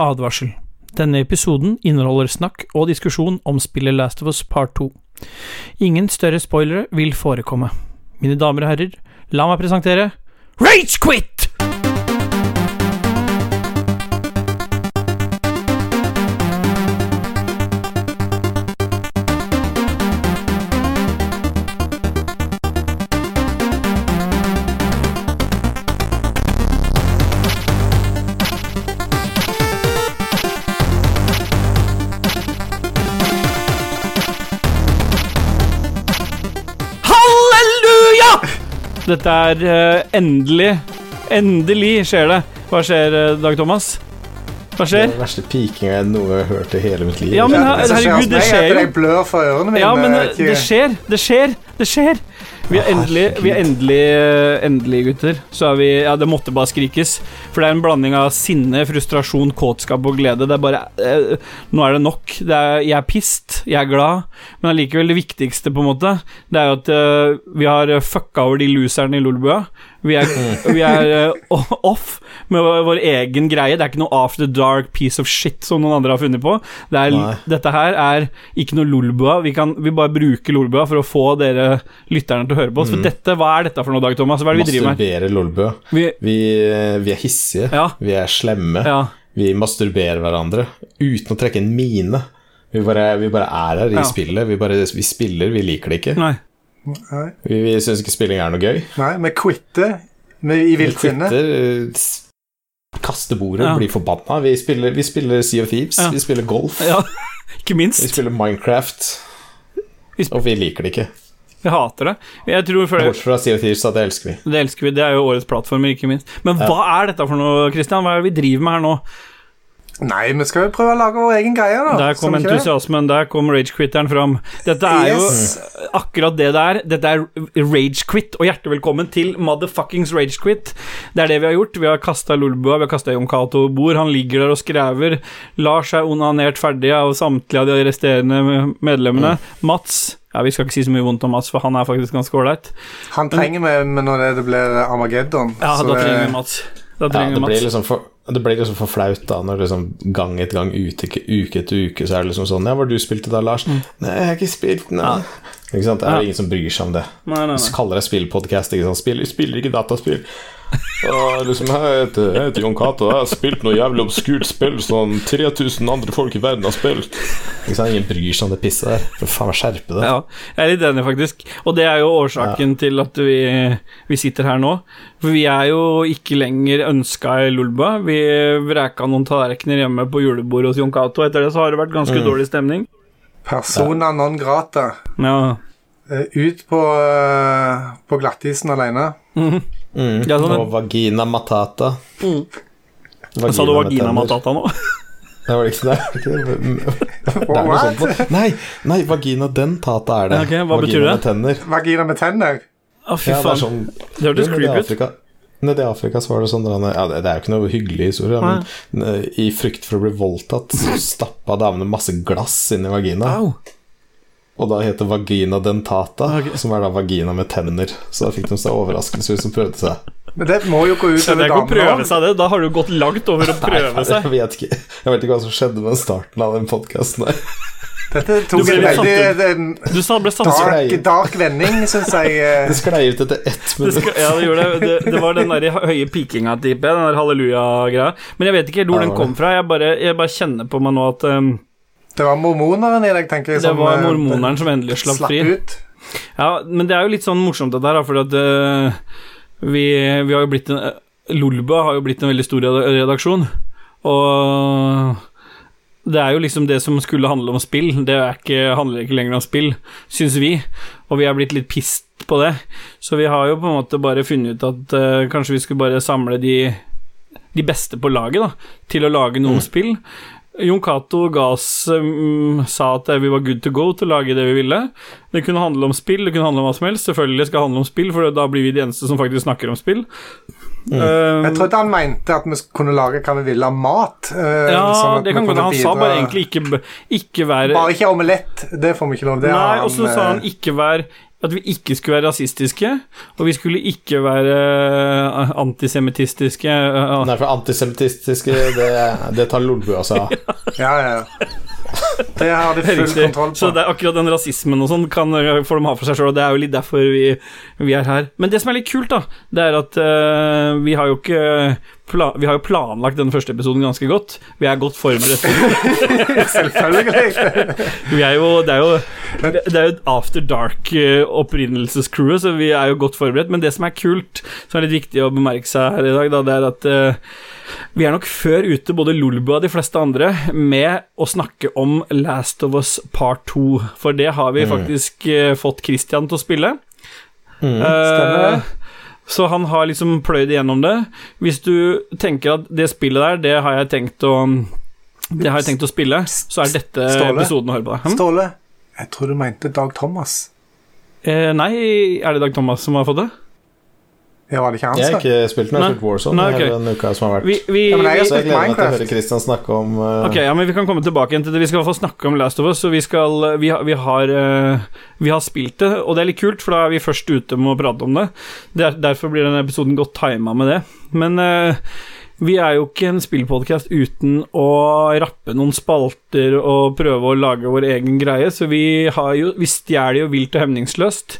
Advarsel. Denne episoden inneholder snakk og diskusjon om spillet Last of Us Part 2. Ingen større spoilere vil forekomme. Mine damer og herrer, la meg presentere Ragequit! Halleluja! Dette er eh, endelig Endelig skjer det. Hva skjer, eh, Dag Thomas? Hva skjer? Det er den verste pikinga jeg noe har hørt i hele mitt liv. Ja, men her- herregud, det er skjer jo. Ja, men eh, det skjer, det skjer, det skjer. Vi er endelig, vi er endelig, endelig gutter. Så er vi Ja, det måtte bare skrikes. For det er en blanding av sinne, frustrasjon, kåtskap og glede. Det er bare eh, Nå er det nok. Det er, jeg er pissed, jeg er glad, men allikevel det viktigste, på en måte, det er jo at eh, vi har fucka over de loserne i Lolbua. Vi er, vi er uh, off med vår, egen greie. Det er ikke noe after dark piece of shit som noen andre har funnet på. Det er, dette her er ikke noe Lolbua. Vi kan vi bare bruker Lolbua for å få dere lytterne til å høre på oss. For dette, hva er dette for noe, Dag Thomas? Hva er det vi driver med? Masturbere lolbua. Vi, Vi, vi er hissige. Ja. Vi er slemme. ja. Vi masturberer hverandre uten å trekke en mine. Vi bare, vi bare er her i Ja. spillet. Vi, bare, vi spiller, vi liker det ikke. Nei. Nei, Vi, vi syns ikke spilling er noe gøy. nei, vi quitter i Vi vilt sinne. quitter, eh, kaster bordet, Ja. bli forbanna. Vi spiller, vi spiller Sea of Thieves, Ja. vi spiller golf, Ja, ikke vi spiller Minecraft. Vi sp- Og vi liker det ikke. Vi hater det. Jeg tror for Bort fra Sea of Thieves, at det elsker vi. det elsker vi. Det er jo årets plattformer, ikke minst. Men hva er dette for noe, Christian? Hva er det vi driver med her nå? Nei, vi skal jo prøve å lage vår egen greie, da. Der kom entusiasmen, der kom ragequitteren fram. Dette er Yes. jo akkurat det det er. Dette er ragequit, og hjertelig velkommen til motherfuckings ragequit. Det er det vi har gjort. Vi har kasta Lulboa, vi har kasta Jon Cato over bord. Han ligger der og skrever. Lars er onanert ferdig av samtlige av de resterende medlemmene. Mats ja, Vi skal ikke si så mye vondt om Mats, for han er faktisk ganske ålreit. Han trenger vi når det, det blir Armageddon. Ja, så da trenger vi Mats. Da Ja, det Mats. blir liksom for det blir liksom for flaut da Når liksom gang etter gang, ute, uke etter uke, så er det liksom sånn Ja, hva du spilte da, Lars? Lars? Nei, jeg har ikke spilt, nei. Ikke sant? Det er Mm. Ja. ingen som bryr seg om det. Nei, nei, nei. Så kaller det spillpodkast? Spiller, spiller ikke dataspill. Og liksom, jeg heter, jeg heter Jon Cato, jeg har spilt noe jævlig obskurt spill som 3000 andre folk i verden har spilt. Sant? Ingen bryr seg om det pisset der. For faen skjerpe det. Ja, jeg er litt enig, faktisk. Og det er jo årsaken til at vi, vi sitter her nå. For vi er jo ikke lenger ønska i Lulba. Vi vreka noen tallerkener hjemme på julebordet hos Jon Cato. Etter det så har det vært ganske dårlig stemning. Persona non grata. Ja, Eh, Ut på, eh, på glattisen alene. Mm. Ja, sånn- Og vagina matata. Sa du vagina matata nå? Det var det ikke det. Nei, nei, vagina dentata er det. Okay, hva betyr vagina det? Med tenner. Vagina med tenner. Å, fy Ja, det sånn Det hørtes creepy ut. Nede i Afrika så var det sånn ja, det det er jo ikke noe hyggelig historie, men i frykt for å bli voldtatt, så stappa damene masse glass inn i vagina. Au. Og da heter vagina dentata, okay. som er da vagina med tenner. Så da fikk de seg overraskelse hvis de prøvde seg. Men det må jo gå ut over er ikke å prøve damene. seg det. Da har du gått langt over å prøve Nei, seg. Jeg vet ikke Jeg vet ikke hva som skjedde med starten av den podkasten her. Dette tok en veldig ut. Du sa det ble Dark. dark, dark vending, syns jeg. eh. Det sklei ut etter ett det, minutt. skal, ja, det gjorde det. det. Det var den der høye pikinga, tipper jeg. Den der halleluja-greia. Men jeg vet ikke helt hvor den kom fra. Jeg bare, jeg bare kjenner på meg nå at um, Det var mormoneren i deg, tenker jeg. det som, var eh, mormoneren som endelig slapp fri. ut. Ja, men det er jo litt sånn morsomt det der, for at uh, vi, vi har jo blitt en Lolba har jo blitt en veldig stor redaksjon, og det er jo liksom det som skulle handle om spill, det er ikke, handler ikke lenger om spill, syns vi, og vi er blitt litt pissed på det, så vi har jo på en måte bare funnet ut at uh, kanskje vi skulle bare samle de, de beste på laget, da, til å lage noen spill. Jon Cato ga oss um, sa at vi var good to go til å lage det vi ville. Det kunne handle om spill, det kunne handle om hva som helst. Selvfølgelig skal det handle om spill, for da blir vi de eneste som faktisk snakker om spill. Um, Jeg trodde han mente at vi kunne lage hva vi ville av mat. Uh, ja, sånn det kan godt Han bidra. Sa bare egentlig ikke, ikke være Bare ikke omelett. Det får vi ikke lov til. Nei, og så eh, sa han ikke vær at vi ikke skulle være rasistiske, og vi skulle ikke være eh, antisemittistiske. eh, Nei, for antisemittistiske, det, det tar Lolbua seg av. Ja, ja. ja. Det har de full kontroll Så det er akkurat den rasismen og sånn kan eh, får de ha for seg sjøl, og det er jo litt derfor vi, vi er her. Men det som er litt kult, da, det er at uh, vi har jo ikke Vi har jo planlagt den første episoden ganske godt. Vi er godt forberedt. Selvfølgelig. Vi er jo, det er jo Det er jo et After Dark-opprinnelsescrewet, så vi er jo godt forberedt. Men det som er kult, som er litt viktig å bemerke seg her i dag, da, det er at eh, vi er nok før ute, både Lolbua og de fleste andre, med å snakke om Last of Us Part 2. For det har vi faktisk uh, fått Christian til å spille. Mm. Eh, så han har liksom pløyd igjennom det. Hvis du tenker at det spillet der, det har jeg tenkt å Det har jeg tenkt å spille, så er dette Ståle? episoden å høre på. Hm? Ståle, jeg tror du mente Dag Thomas. Uh, nei, er det Dag Thomas som har fått det? Ja, var det ikke han Jeg har ikke spilt den, jeg har spilt Warzone Nei, hele den uka som har vært. Vi, vi, Ja, men jeg vi, har Så jeg gleder meg til å høre Christian snakke om uh, Ok, ja, men Vi kan komme tilbake igjen til det. Vi skal i hvert fall snakke om Last of Us. Og vi, skal, vi, har, vi, har, uh, vi har spilt det, og det er litt kult, for da er vi først ute med å prate om det. det er, derfor blir denne episoden godt tima med det. Men uh, vi er jo ikke en spillpodkast uten å rappe noen spalter og prøve å lage vår egen greie, så vi, har jo, vi stjeler jo vilt og hemningsløst.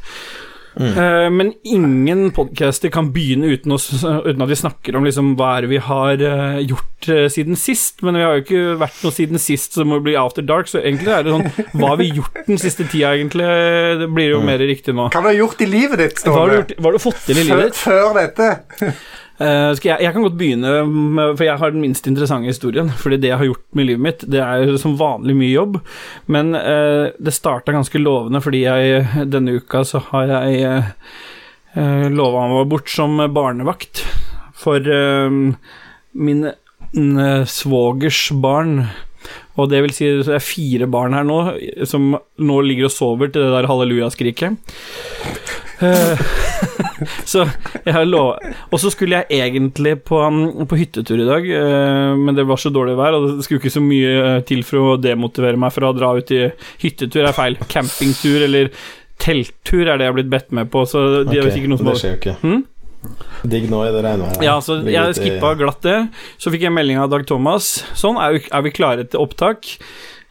Eh, men ingen podcaster kan begynne uten, oss, uten at vi snakker om liksom, hva er det vi har eh, gjort eh, siden sist. Men vi har jo ikke vært noe siden sist, så det må bli After Dark. Så egentlig er det sånn Hva har vi gjort den siste tida, egentlig? Det blir jo mer riktig nå. Hva har du gjort i livet ditt, Hva har du, Ståle? gjort, hva har du fått til i livet ditt? før dette? Eh, jeg, jeg kan godt begynne, med, for jeg har den minst interessante historien. Fordi det jeg har gjort med livet mitt, det er jo som vanlig mye jobb. Men eh, det starta ganske lovende, fordi jeg denne uka så har jeg uh, lova meg bort som barnevakt for eh, min mm, svogers barn. Og det vil si det er fire barn her nå som nå ligger og sover til det der hallelujaskriket. Eh, så jeg lov Og så skulle jeg egentlig på, um, på hyttetur i dag, eh, men det var så dårlig vær, og det skulle ikke så mye eh, til for å demotivere meg fra å dra ut i Hyttetur er feil. Campingtur eller telttur er det jeg har blitt bedt med på, så de okay, har sikkert noen som Det skjer jo ikke. Hmm? Digg nå i det regnværet. Ja, så jeg skippa glatt det. Så fikk jeg melding av Dag Thomas. Sånn, er vi klare til opptak?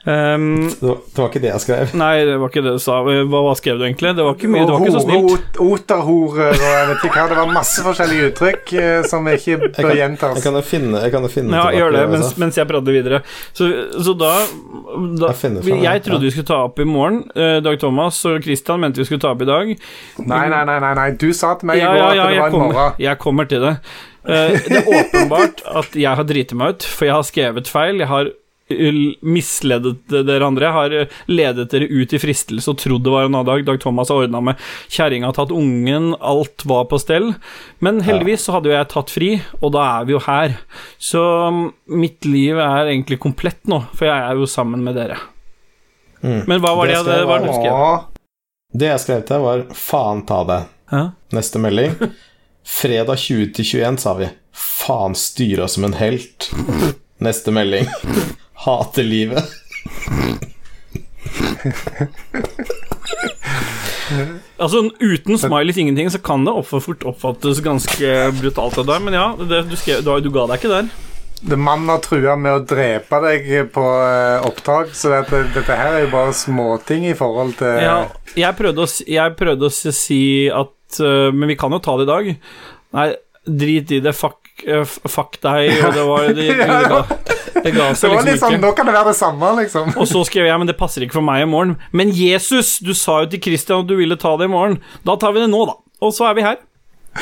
Ehm, Det var, det var ikke det jeg skrev. nei, det var ikke det du sa. Hva, hva skrev du egentlig? Det var ikke mye, det var ikke så snilt. Hore, Oterhorer og jeg vet ikke hva. Det var masse forskjellige uttrykk Som som ikke bør gjenta gjentas. jeg kan jo finne, jeg kan finne Ja, tilbake gjør det mens, mens jeg prater videre. Så, så da, da Jeg finner jeg, trodde ja. vi skulle ta opp i morgen. Eh, Dag Thomas og Christian mente vi skulle ta opp i dag. Nei, nei, nei, nei, nei. Du sa til meg i Ja, går ja, at det var i morgen. jeg kommer til det. Eh, Det er åpenbart at jeg har driti meg ut, for jeg har skrevet feil. Jeg har misledet dere andre. Jeg har ledet dere ut i fristelse og trodd det var en annen dag. Dag Thomas har ordna med kjerringa, tatt ungen, alt var på stell. Men heldigvis så hadde jo jeg tatt fri, og da er vi jo her. Så um, mitt liv er egentlig komplett nå, for jeg er jo sammen med dere. Mm. Men hva var det, Det jeg hva det du skrev? Det jeg skrev til, var 'faen ta det'. Hæ? Neste melding. Fredag 20 til 21, sa vi. Faen styra som en helt. Neste melding. Hater livet. Altså, uten smileys ingenting, så kan det fort oppfattes ganske brutalt av deg, men ja, det, du, skrev, du, du ga deg ikke der. det Mannen har trua med å drepe deg på eh, opptak, så dette, dette her er jo bare småting i forhold til Ja, jeg prøvde å, jeg prøvde å si at øh, Men vi kan jo ta det i dag. Nei, drit i det, fuck, øh, fuck deg, og det var Det, det, det, det, det ga Det seg liksom litt sånn, ikke. Nå kan det være det samme, liksom. Og så skrev jeg, men det passer ikke for meg i morgen. Men Jesus, du sa jo til Christian at du ville ta det i morgen. Da tar vi det nå, da. Og så er vi her.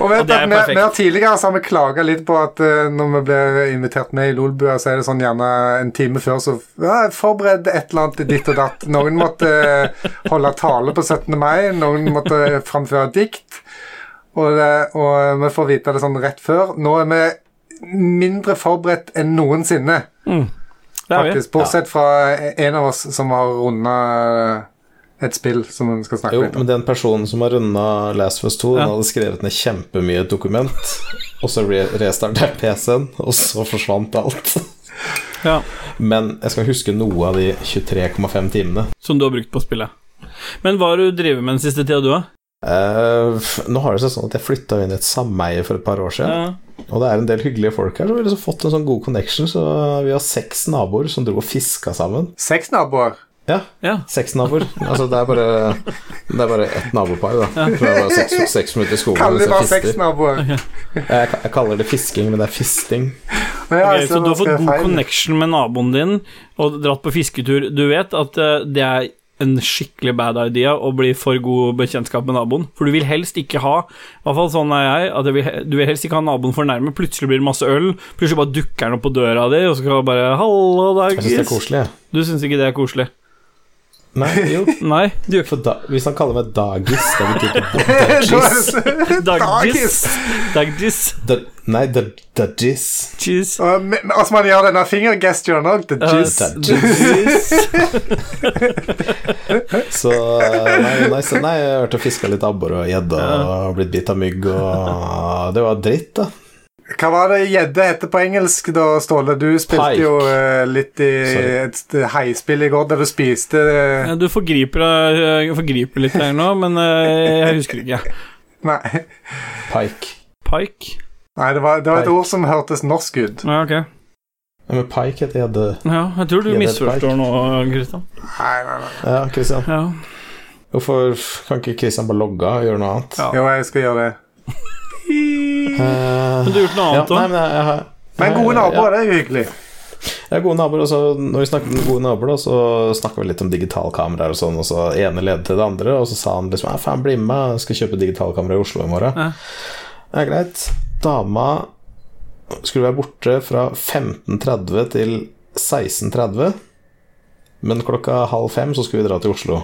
Og vet at vi, har Tidligere så har vi klaga litt på at uh, når vi blir invitert med i Lolbua, så er det sånn gjerne en time før så ja, Forbered et eller annet ditt og datt. Noen måtte uh, holde tale på 17. mai, noen måtte framføre dikt. Og, det, og vi får vite det sånn rett før. Nå er vi mindre forberedt enn noensinne, vi. faktisk. Bortsett fra en av oss som har runda et spill som vi skal snakke Jo, litt om. men den personen som har runda Last of Us 2, Ja. hadde skrevet ned kjempemye dokument, og så re PC-en, og så forsvant alt. Ja, Men jeg skal huske noe av de 23,5 timene. Som du har brukt på spillet. Men hva har du drevet med den siste tida, du, da? Uh, nå har det seg sånn at jeg flytta inn i et sameie for et par år siden. Og det er en del hyggelige folk her, så vi har liksom fått en sånn god connection. Så vi har seks naboer som dro og fiska sammen. Seks naboer. Ja, Ja. seks naboer. Altså det er bare Det er bare ett nabopar, da. For det er bare seks, seks minutter i skogen. Kaller det bare seks naboer? naboer. Jeg, jeg kaller det fisking, men det er fisting. Ja, Ok, jeg ser så du har fått god feil. connection med naboen din og dratt på fisketur. Du vet at eh, det er en skikkelig bad idea å bli for god bekjentskap med naboen. For du vil helst ikke ha I hvert fall sånn er jeg. At vil, du vil helst ikke ha naboen for nærme. Plutselig blir det masse øl. Plutselig bare dukker han opp på døra di, og så skal du bare 'Hallo, Jeg syns det er koselig. Du syns ikke det er koselig? Nei, jo. Nei, du gjør ikke da, hvis han kaller meg dagis, betyr Da dagis. det- Dagis. Dagis. Da- Nei, da- dagis. Cheese. Og men- Og så må han gjøre denne fingergesturen òg. Dagis. Så nei, nice. nei, jeg har vært og fiska litt abbor og gjedde og blitt bitt av mygg, og det var dritt, da. Hva var det gjedde heter på engelsk, da, Ståle? Du spilte Pike. jo uh, litt i Sorry. et heispill i går der du spiste uh... Ja, Du forgriper deg forgriper litt her nå, men uh, jeg husker ikke. Nei. Pike. Pike? Nei, det var, det var et ord som hørtes norsk ut. Ja, ok. Ja, men pike heter gjedde. Ja, jeg tror du misforstår nå, Kristian. Nei, nei, nei. Ja, Kristian. Ja. Hvorfor kan ikke Kristian bare logge og gjøre noe annet? Ja. Jo, jeg skal gjøre det. Eh, Men du har gjort noe annet òg? har- Men gode naboer, ja. det er jo hyggelig. Er gode naboer, og så når vi snakker om gode naboer, da, så snakker vi litt om digitalkameraer og sånn, og så ene leder til det andre, og så sa han liksom Ja, faen, bli med meg, jeg skal kjøpe digitalkamera i Oslo i morgen. Ja. Det er greit. Dama skulle være borte fra 15.30 til 16.30, men klokka halv fem så skulle vi dra til Oslo.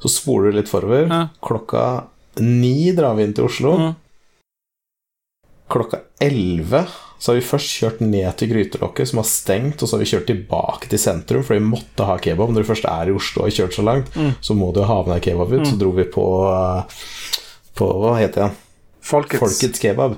Så spoler du litt forover. Ja. Klokka ni drar vi inn til Oslo. Mm. Klokka 11 så har vi først kjørt ned til Grytelokket, som har stengt, og så har vi kjørt tilbake til sentrum, for vi måtte ha kebab. Når du først er i Oslo og har kjørt så langt, Mm. så må du ha med deg kebab ut. Så dro vi på uh, På Hva heter det? Folkets. Folkets kebab.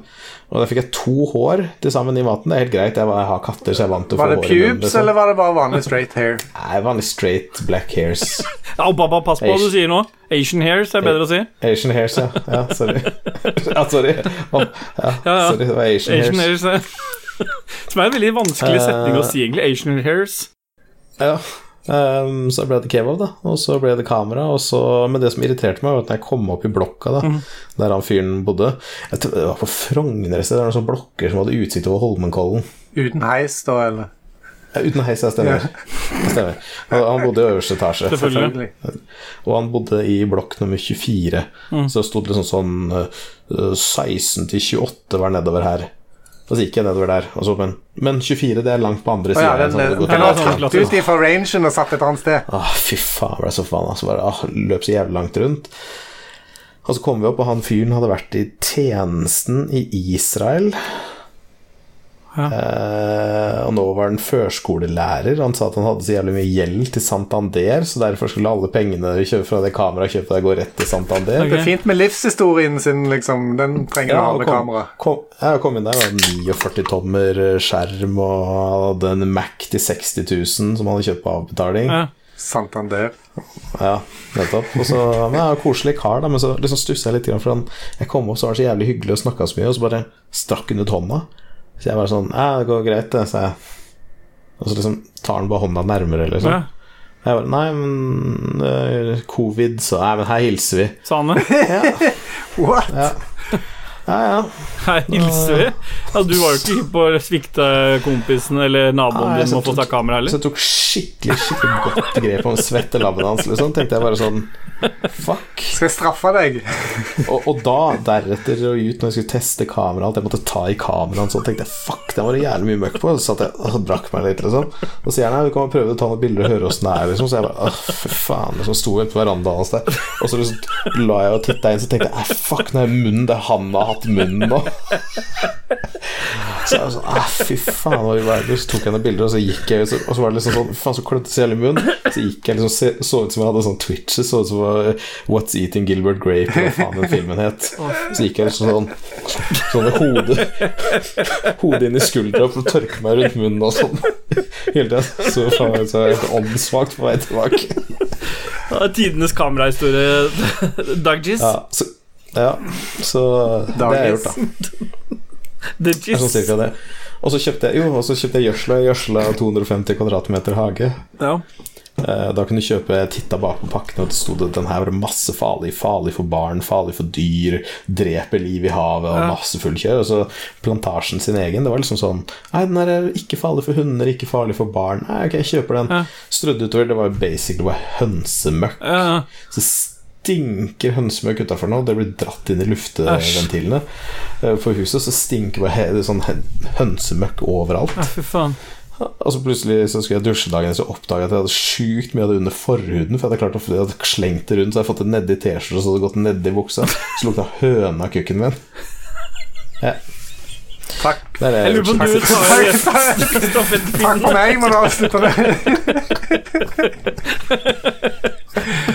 Og da fikk jeg to hår til sammen i maten. Det er helt greit. Jeg, var- jeg har katter, så jeg er vant til å få hår i det pubes, liksom. eller var det bare vanlig straight hair? Nei, vanlig straight black hairs. Ja, og pappa, pass på hva du sier nå. Asian hairs er bedre å si. Asian hairs, ja. Ja, sorry. ja, sorry. Ja, Ja, ja. sorry. Det var Asian, Asian hairs. hairs er Som er en veldig vanskelig Eh. setning å si, egentlig. Asian hairs. Ja. Ehm, så ble det kebab, da. Og så ble det kamera. Så, men det som irriterte meg, var at når jeg kom opp i blokka da, der han fyren bodde jeg tror Det var på Frogner et sted. Det var noen sånne blokker som hadde utsikt over Holmenkollen. Uten heis, da, eller? Ja, uten heis, jeg stemmer. Det stemmer. Han, bodde i øverste etasje. Selvfølgelig. Og han bodde i blokk nummer 24. Så det sto liksom sånn eh, 16 til 28 var nedover her. Og så gikk jeg nedover der. Og så, men, men 24 det er langt på andre siden ja, den, sånn, den, sånn tatt ut ifra rangen og satt et annet sted. Åh, fy faen, ble så forbanna. Så bare åh, løp så jævlig langt rundt. Og så kom vi opp, og han fyren hadde vært i tjenesten i Israel. Ja. Eh, og nå var han førskolelærer. Han sa at han hadde så jævlig mye gjeld til Santander, så derfor skulle alle pengene vi kjøper fra det kameraet kjøpe deg, gå rett til Santander. Okay. Det er fint med livshistorien sin, liksom. Den trenger Ja, å ha med kamera. kom, ja, jeg kom inn der, med hadde 49 tommer skjerm, og hadde en Mac til 60 000 som han hadde kjøpt på avbetaling. Ja. Santander. Ja, nettopp. Og så, er en koselig kar, da, men så liksom stussa jeg litt, for han, jeg kom opp, så var han så jævlig hyggelig og snakka så mye, og så bare strakk han ut hånda. Så jeg bare sånn Ja, det går greit, det, sa jeg. Og så liksom tar han bare hånda nærmere, liksom. Ja. Jeg bare Nei, men uh, covid, så Nei, men her hilser vi. Sa han det? Ja, What? ja. Ja, ja. Her hilser vi. Ja, du var jo ikke hypp på å svikte kompisen eller naboen din med å få seg kamera Så jeg tok skikkelig skikkelig godt grep om svettelabben hans. Liksom. Tenkte jeg bare sånn Fuck. Skal jeg straffe deg? Og, og da, deretter og ut når jeg skulle teste kameraet, jeg måtte ta i kameraet, så tenkte jeg fuck, den var det jævlig mye møkk på. Så satt jeg og drakk meg litt, liksom. Så sier han nei, du kan prøve å ta noen bilder og høre åssen det er, liksom. Så jeg bare fy faen. Liksom sto helt på verandaen hans der, og så liksom la jeg og titta inn, så tenkte jeg fuck, nå er munnen det han har hatt munnen nå. Så jeg var sånn ah, Fy faen, Og i. Så tok jeg noen bilder, og så gikk jeg, og så var det liksom sånn Faen, så klønete hele munnen. Så gikk jeg liksom Så ut som jeg hadde sånn twitches, så ut som uh, What's Eating Gilbert Grape, eller hva faen den filmen het. Så gikk jeg liksom sånn Sånn med hodet Hodet inn i skuldra for å tørke meg rundt munnen og sånn. Hele tiden. Så faen, så er jeg åndssvakt på vei tilbake. Ja, Tidenes kamerahistorie, Duggies. Ja, så, ja, så det har jeg gjort, da. Det er sånn cirka det. Og så kjøpte jeg jo, og så kjøpte jeg gjødsla. Gjødsla 250 kvadratmeter hage. Ja. Eh, Da kunne du kjøpe titta bak på pakken, og det sto det den her var masse farlig. Farlig for barn, farlig for dyr, dreper liv i havet og masse fullkjør. Og så plantasjen sin egen. Det var liksom sånn Nei, den her er ikke farlig for hunder, ikke farlig for barn. Nei, ok, jeg kjøper den. Ja. Strødde utover. Det var jo basically bare hønsemøkk. Ja, Så stinker hønsemøkk utafor nå. Det blir dratt inn i luftventilene eh, for huset. Så stinker bare he- sånn hønsemøkk overalt. ja, fy faen. Og så plutselig så skulle jeg dusje dagen Så oppdaga jeg at jeg hadde sjukt mye av det under forhuden. For jeg hadde klart å jeg hadde slengt det rundt, så jeg hadde fått det nedi T-skjorta, så hadde det gått nedi buksa. Så lukta høna av kukken min. Ja, Takk. det er det Jeg lurer på om du tar stafettpinnen. Takk for meg, må du avslutte det.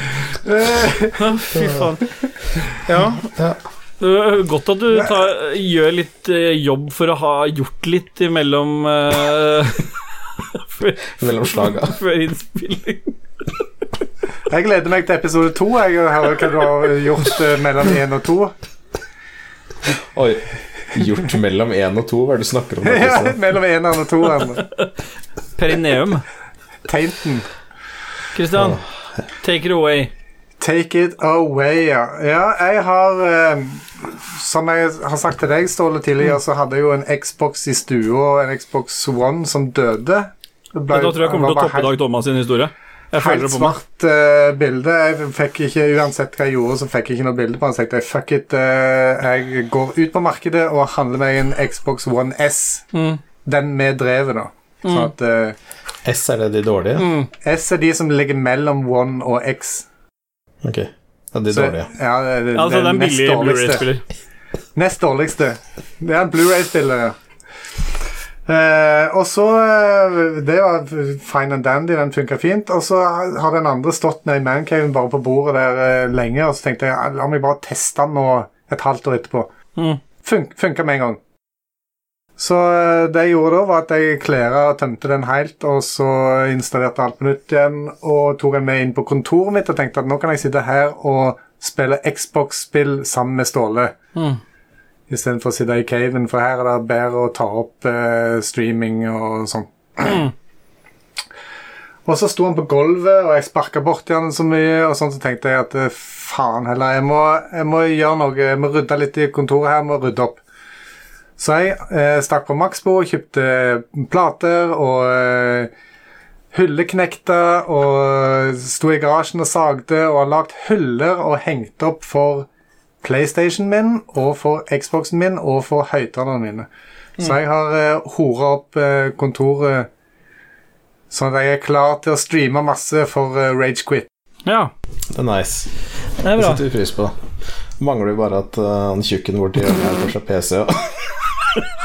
Ja, Fy faen. Ja. Godt at du tar, gjør litt eh, jobb for å ha gjort litt imellom uh, Mellom slaga. før innspilling. Jeg gleder meg til episode to. Jeg hører hva du har gjort eh, mellom én og to. Oi. Gjort mellom én og to, hva er det du snakker om? Ja, mellom én og to. Perineum. Tainten. Christian, take it away. Take it away, ja. Ja, jeg har eh, Som jeg har sagt til deg, Ståle, tidligere, så hadde jeg jo en Xbox i stua, en Xbox One, som døde. Ble- Da tror jeg kommer til å toppe Dag Thomas sin historie. Jeg føler Helt det på meg. svart uh, bilde. Jeg fikk ikke, Uansett hva jeg gjorde, så fikk jeg ikke noe bilde på den. Så jeg tenkte fuck it. uh, jeg går ut på markedet og handler meg en Xbox One S. Mm. Den med drevet, da. Sånn at uh, S, er det de dårlige? Mm. S er de som ligger mellom One og X. Ok. Ja, de Så, dårlige. ja, det, det, Altså, den er en nest billig dårligste. Blu-ray-spiller. Nest dårligste. Det er en Blu-ray-spiller, ja. Uh, og så uh, Det var fine and dandy, den funka fint. Og så har den andre stått nede i mancaven bare på bordet der uh, lenge, og så tenkte jeg la meg bare teste den nå et halvt år etterpå. Mm. Fun funka med en gang. Så eh, det jeg gjorde da, var at jeg klæra og tømte den helt, og så installerte alt på nytt igjen, og tok den med inn på kontoret mitt og tenkte at nå kan jeg sitte her og spille Xbox-spill sammen med Ståle. Mm. Istedenfor å sitte i caven, for her er det bedre å ta opp eh, streaming og sånn. og så sto han på gulvet, og jeg sparka borti han så mye, og sånn så tenkte jeg at eh, faen heller, jeg må, jeg må gjøre noe, jeg må rydde litt i kontoret her, jeg må rydde opp. Så jeg eh, stakk på Maxbo, kjøpte plater og eh, hylleknekter og sto i garasjen og sagde og har lagd hyller og hengt opp for PlayStation min og for Xboxen min og for høyttalerne mine. Så jeg har eh, hora opp eh, kontoret sånn at jeg er klar til å streame masse for Rage Quit Ja, Det er nice. det er Det setter vi pris på. Mangler jo bare at uh, han tjukken borti hjørnet for får seg PC. Ja.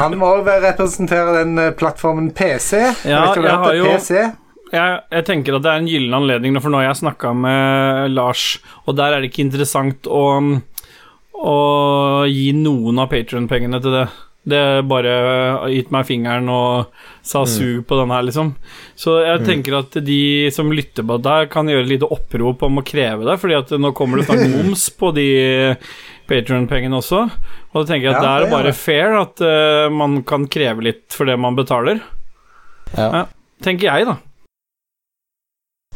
Han må òg representere den eh, plattformen PC. Ja, Vet du jeg har jo- PC? Jeg, jeg tenker at det er en gyllen anledning, for nå har jeg snakka med Lars, og der er det ikke interessant å, å gi noen av Patrion-pengene til det. Det bare gitt meg fingeren og sa su på den her, liksom. Så jeg tenker at de som lytter på det her, kan gjøre et lite opprop om å kreve det, fordi at nå kommer det snart moms på de Patron-pengene også. Og da tenker jeg at Ja, det er bare fair at uh, man kan kreve litt for det man betaler. Ja. Ja. Tenker jeg, da.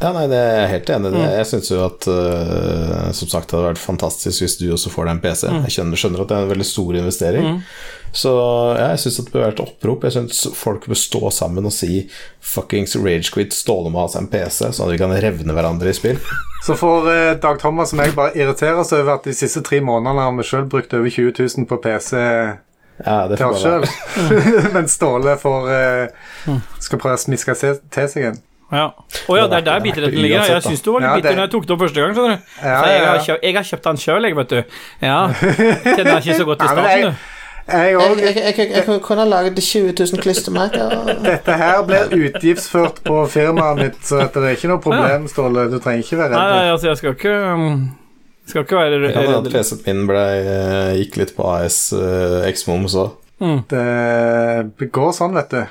Ja, nei, det er jeg helt enig i. Mm. Jeg syns jo at uh, Som sagt, det hadde vært fantastisk hvis du også får deg en PC. Mm. Jeg skjønner, skjønner at det er en veldig stor investering. Mm. Så ja, jeg syns det bør være et opprop. Jeg syns folk bør stå sammen og si fuckings ragequit, Ståle må ha seg en PC, sånn at vi kan revne hverandre i spill. Så får eh, Dag Thomas og meg bare irritere oss over at de siste tre månedene har vi sjøl brukt over 20 000 på PC Ja, det får bare Mens Ståle får eh, Mm. skal prøve å smiske til seg en. Ja. Å ja, det er der Det er bitterheten ligger. uansett, Jeg syns du var litt Ja, bitter det- når jeg tok det opp første gang. skjønner du Ja, Så jeg, har kjøpt, jeg har kjøpt den sjøl, jeg, vet du. Ja. Kjenner ikke så godt i starten, du. Jeg Jeg, jeg, jeg, kunne laget 20 000 klistremerker. Dette her blir utgiftsført på firmaet mitt, så det er ikke noe problem, Ståle. Du trenger ikke være redd. nei, altså, jeg skal ikke um, Skal ikke være redd Jeg redd. PC-en min ble, eh, gikk litt på AS uh, X-Moms òg. Mm. Det går sånn, vet du.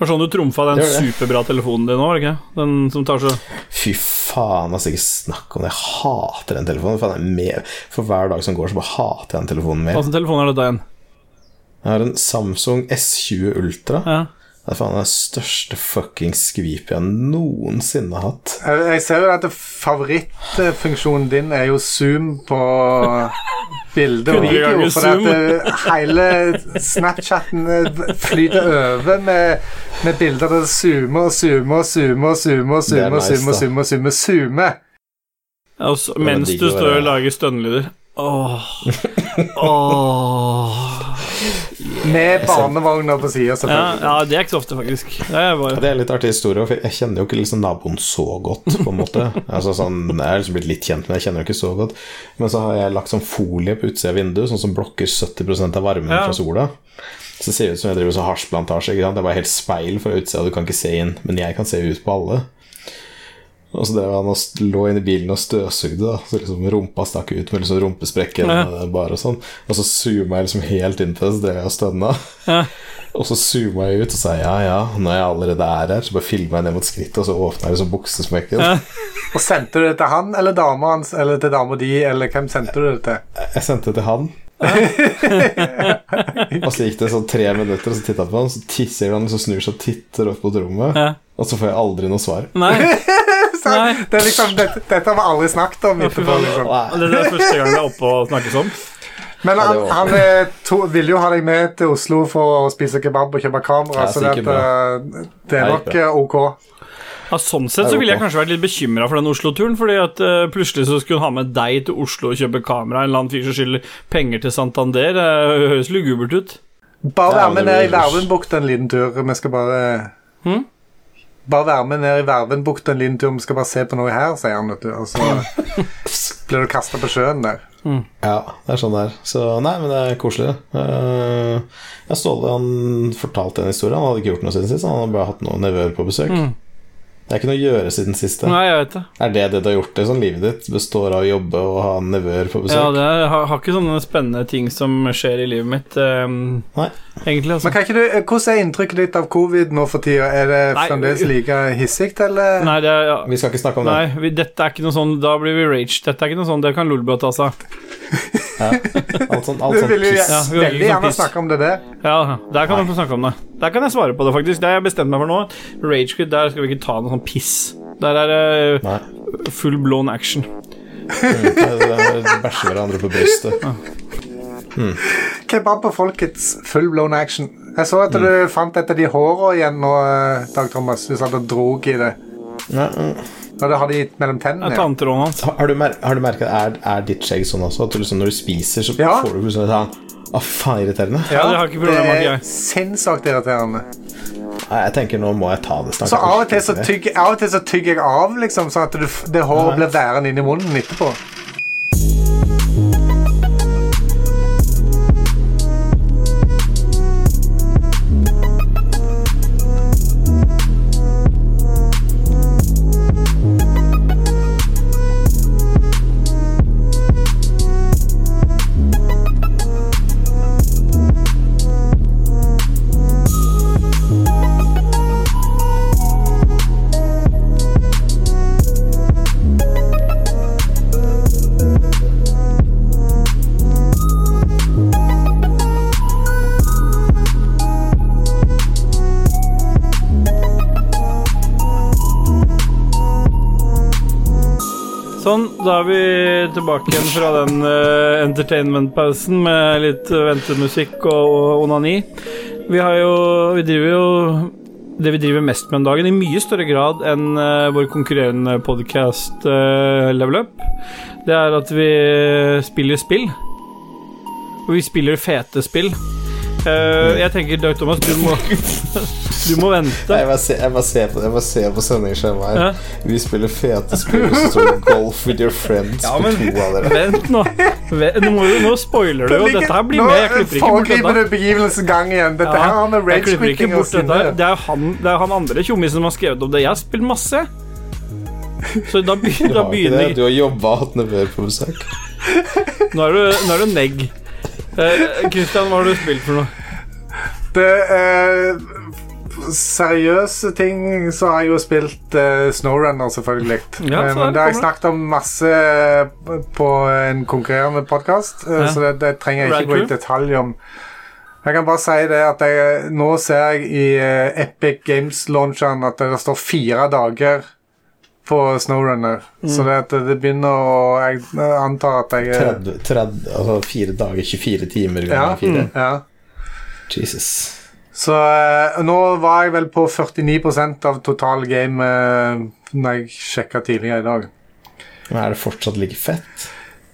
Det var sånn du trumfa den superbra telefonen din nå, det ikke? Den som tar så Fy faen, altså ikke snakk om det. Jeg hater den telefonen. Faen, jeg er mer, for hver dag som går, så bare hater jeg den telefonen mer. Hva slags telefon er dette igjen? Jeg har en Samsung S20 Ultra. Ja. Det er faen den største fucking skvipet jeg noensinne har hatt. Jeg, jeg ser jo at favorittfunksjonen din er jo zoom på bilde og video. For at zoom. eh, hele Snapchatten eh, flyter over med, med bilder der det zoomer og zoomer og zoomer og zoomer og er zoomer og zoomer, nice, zoomer, zoomer, zoomer. altså, mens du står og lager stønnelyder. Åh. Åh. Med barnevogner på sida, Ja, selvfølgelig. ja, det er ikke så ofte, faktisk. Det er bare Det er litt artig historie, for jeg kjenner jo ikke liksom naboen så godt, på en måte. Altså sånn, Jeg er liksom blitt litt kjent, men jeg kjenner jo ikke så godt. Men så har jeg lagt sånn folie på utsida av vinduet, sånn som blokker 70% av varmen Ja. fra sola. Så det ser ut som jeg driver så hasjplantasje. Det er bare helt speil fra utsida, du kan ikke se inn, men jeg kan se ut på alle. Og så drev han og lå inni i bilen og støvsugde, da. Så liksom rumpa stakk ut med liksom rumpesprekken Ja. eh, bare og sånn. Og så zooma jeg liksom helt inn til det, så drev jeg og stønna. ja. Og så zooma jeg ut og sa ja, ja, når jeg allerede er her, så bare filma jeg ned mot skrittet, og så åpna jeg liksom buksesmekken. Ja. Og sendte du det til han eller dama hans, eller til dama di, eller hvem sendte du det til? Jeg sendte det til han. og så gikk det sånn tre minutter, og så titta jeg på han, så tisser han, så snur seg og titter opp mot rommet, Ja. og så får jeg aldri noe svar. Nei. Så, det er liksom, dette, dette har vi aldri snakket om etterpå. Liksom. Det er første gang det er oppe og snakkes om. Men han, han eh, to, ville jo ha deg med til Oslo for å spise kebab og kjøpe kamera, så det, det er nok eh, ok. Ja, sånn sett så ville jeg kanskje vært litt bekymra for den Oslo-turen, fordi at uh, plutselig så skulle hun ha med deg til Oslo og kjøpe kamera, en eller annen fyr som skylder penger til Santander. Det høres lugubert ut. Bare vær med ned i blir- en liten tur. Vi skal bare Hm? Bare være med ned i Vervenbukta en liten tur. Vi skal bare se på noe her, sier han. vet du Og så blir du kasta på sjøen der. Ja, det er sånn det er. Så nei, men det er koselig. Uh, jeg Ståle han fortalte en historie. Han hadde ikke gjort noe siden sist. Han hadde bare hatt noen nevøer på besøk. Mm. Det er ikke noe å gjøre siden sist. Nei, jeg vet det. Er det det du har gjort? det sånn Livet ditt består av å jobbe og ha nevøer på besøk? Ja, det er, jeg har, har ikke sånne spennende ting som skjer i livet mitt, Um, Nei. Egentlig. Altså. Men kan ikke du, eh, Hvordan er inntrykket ditt av covid nå for tida? Er det Nei, fremdeles like hissig, eller? Nei, det er, ja. Vi skal ikke snakke om det. Nei, vi, dette er ikke noe sånn Da blir vi rage. Dette er ikke noe sånn Det kan Lolbua ta seg av. Alt sånn, alt Du vil jo piss. Ja, vi veldig sånn gjerne piss. snakke om det der. Ja, der kan man få snakke om det. Der kan jeg svare på det, faktisk. Det har jeg bestemt meg for nå. Ragequit, der skal vi ikke ta noe sånn piss. Der er det uh, full blown action. Bæsje det det bæsjer hverandre på brystet. Kebab på folkets full blown action. Jeg så at du fant et av de håra igjen nå, eh, Dag Thomas. Du satt og drog i det. Ja, mm. Og det har de mellom tennene. Ja. Har. Har du, mer har du merket er, er ditt skjegg sånn også? At du liksom, når du spiser, så Ja. får du plutselig sånn Å, faen, irriterende. Ja, det har ikke problem med det er jeg- sinnssykt irriterende. Nei, jeg tenker nå må jeg ta det snart. Så av og til så tygger, av og til så tygger jeg av, liksom, sånn at det, det håret blir værende inni munnen etterpå. Da er vi tilbake igjen fra den uh, entertainment-pausen med litt eh, ventemusikk og onani. Vi har jo Vi driver jo det vi driver mest med om dagen, i mye større grad enn uh, vår konkurrerende podkast Level Up, det er at vi spiller spill. Og vi spiller fete spill. Eh, jeg tenker, Dag Thomas, du må, du må vente. Jeg bare ser, jeg bare ser på, jeg bare ser på sendingskjemaet her. Ja. Vi spiller fete spill, og står 'Golf with your friends' Ja, på to av dere. Vent nå. Nå, må du, nå spoiler du jo. Dette her blir med. Jeg klipper ikke bort dette. du begivelsen gang igjen. Dette her har med jeg ikke rage-quitting å bort dette. Det er han, det er han andre tjommisen som har skrevet om det. Jeg har spilt masse. Så da, be, da begynner Du har jobba og hatt nevøer på besøk. Nå er du, nå er du negg. Eh, Christian, hva har du spilt for noe? Det er seriøse ting, så har jeg jo spilt uh, Snowrunner, selvfølgelig. Ja, men, Men det har jeg snakket om masse eh, på en konkurrerende podkast, Ja. så det, det trenger jeg ikke gå i detalj om. Jeg kan bare si det at jeg, nå ser jeg i uh, Epic Games-launcheren at det står fire dager på Snowrunner. Mm. Så det, det begynner å Jeg antar at jeg 30, 30, altså fire dager, 24 timer Ja. fire. Mm, ja. Jesus. Så eh, nå var jeg vel på 49% av total game eh, når jeg sjekka tidligere i dag. Men er det fortsatt like fett?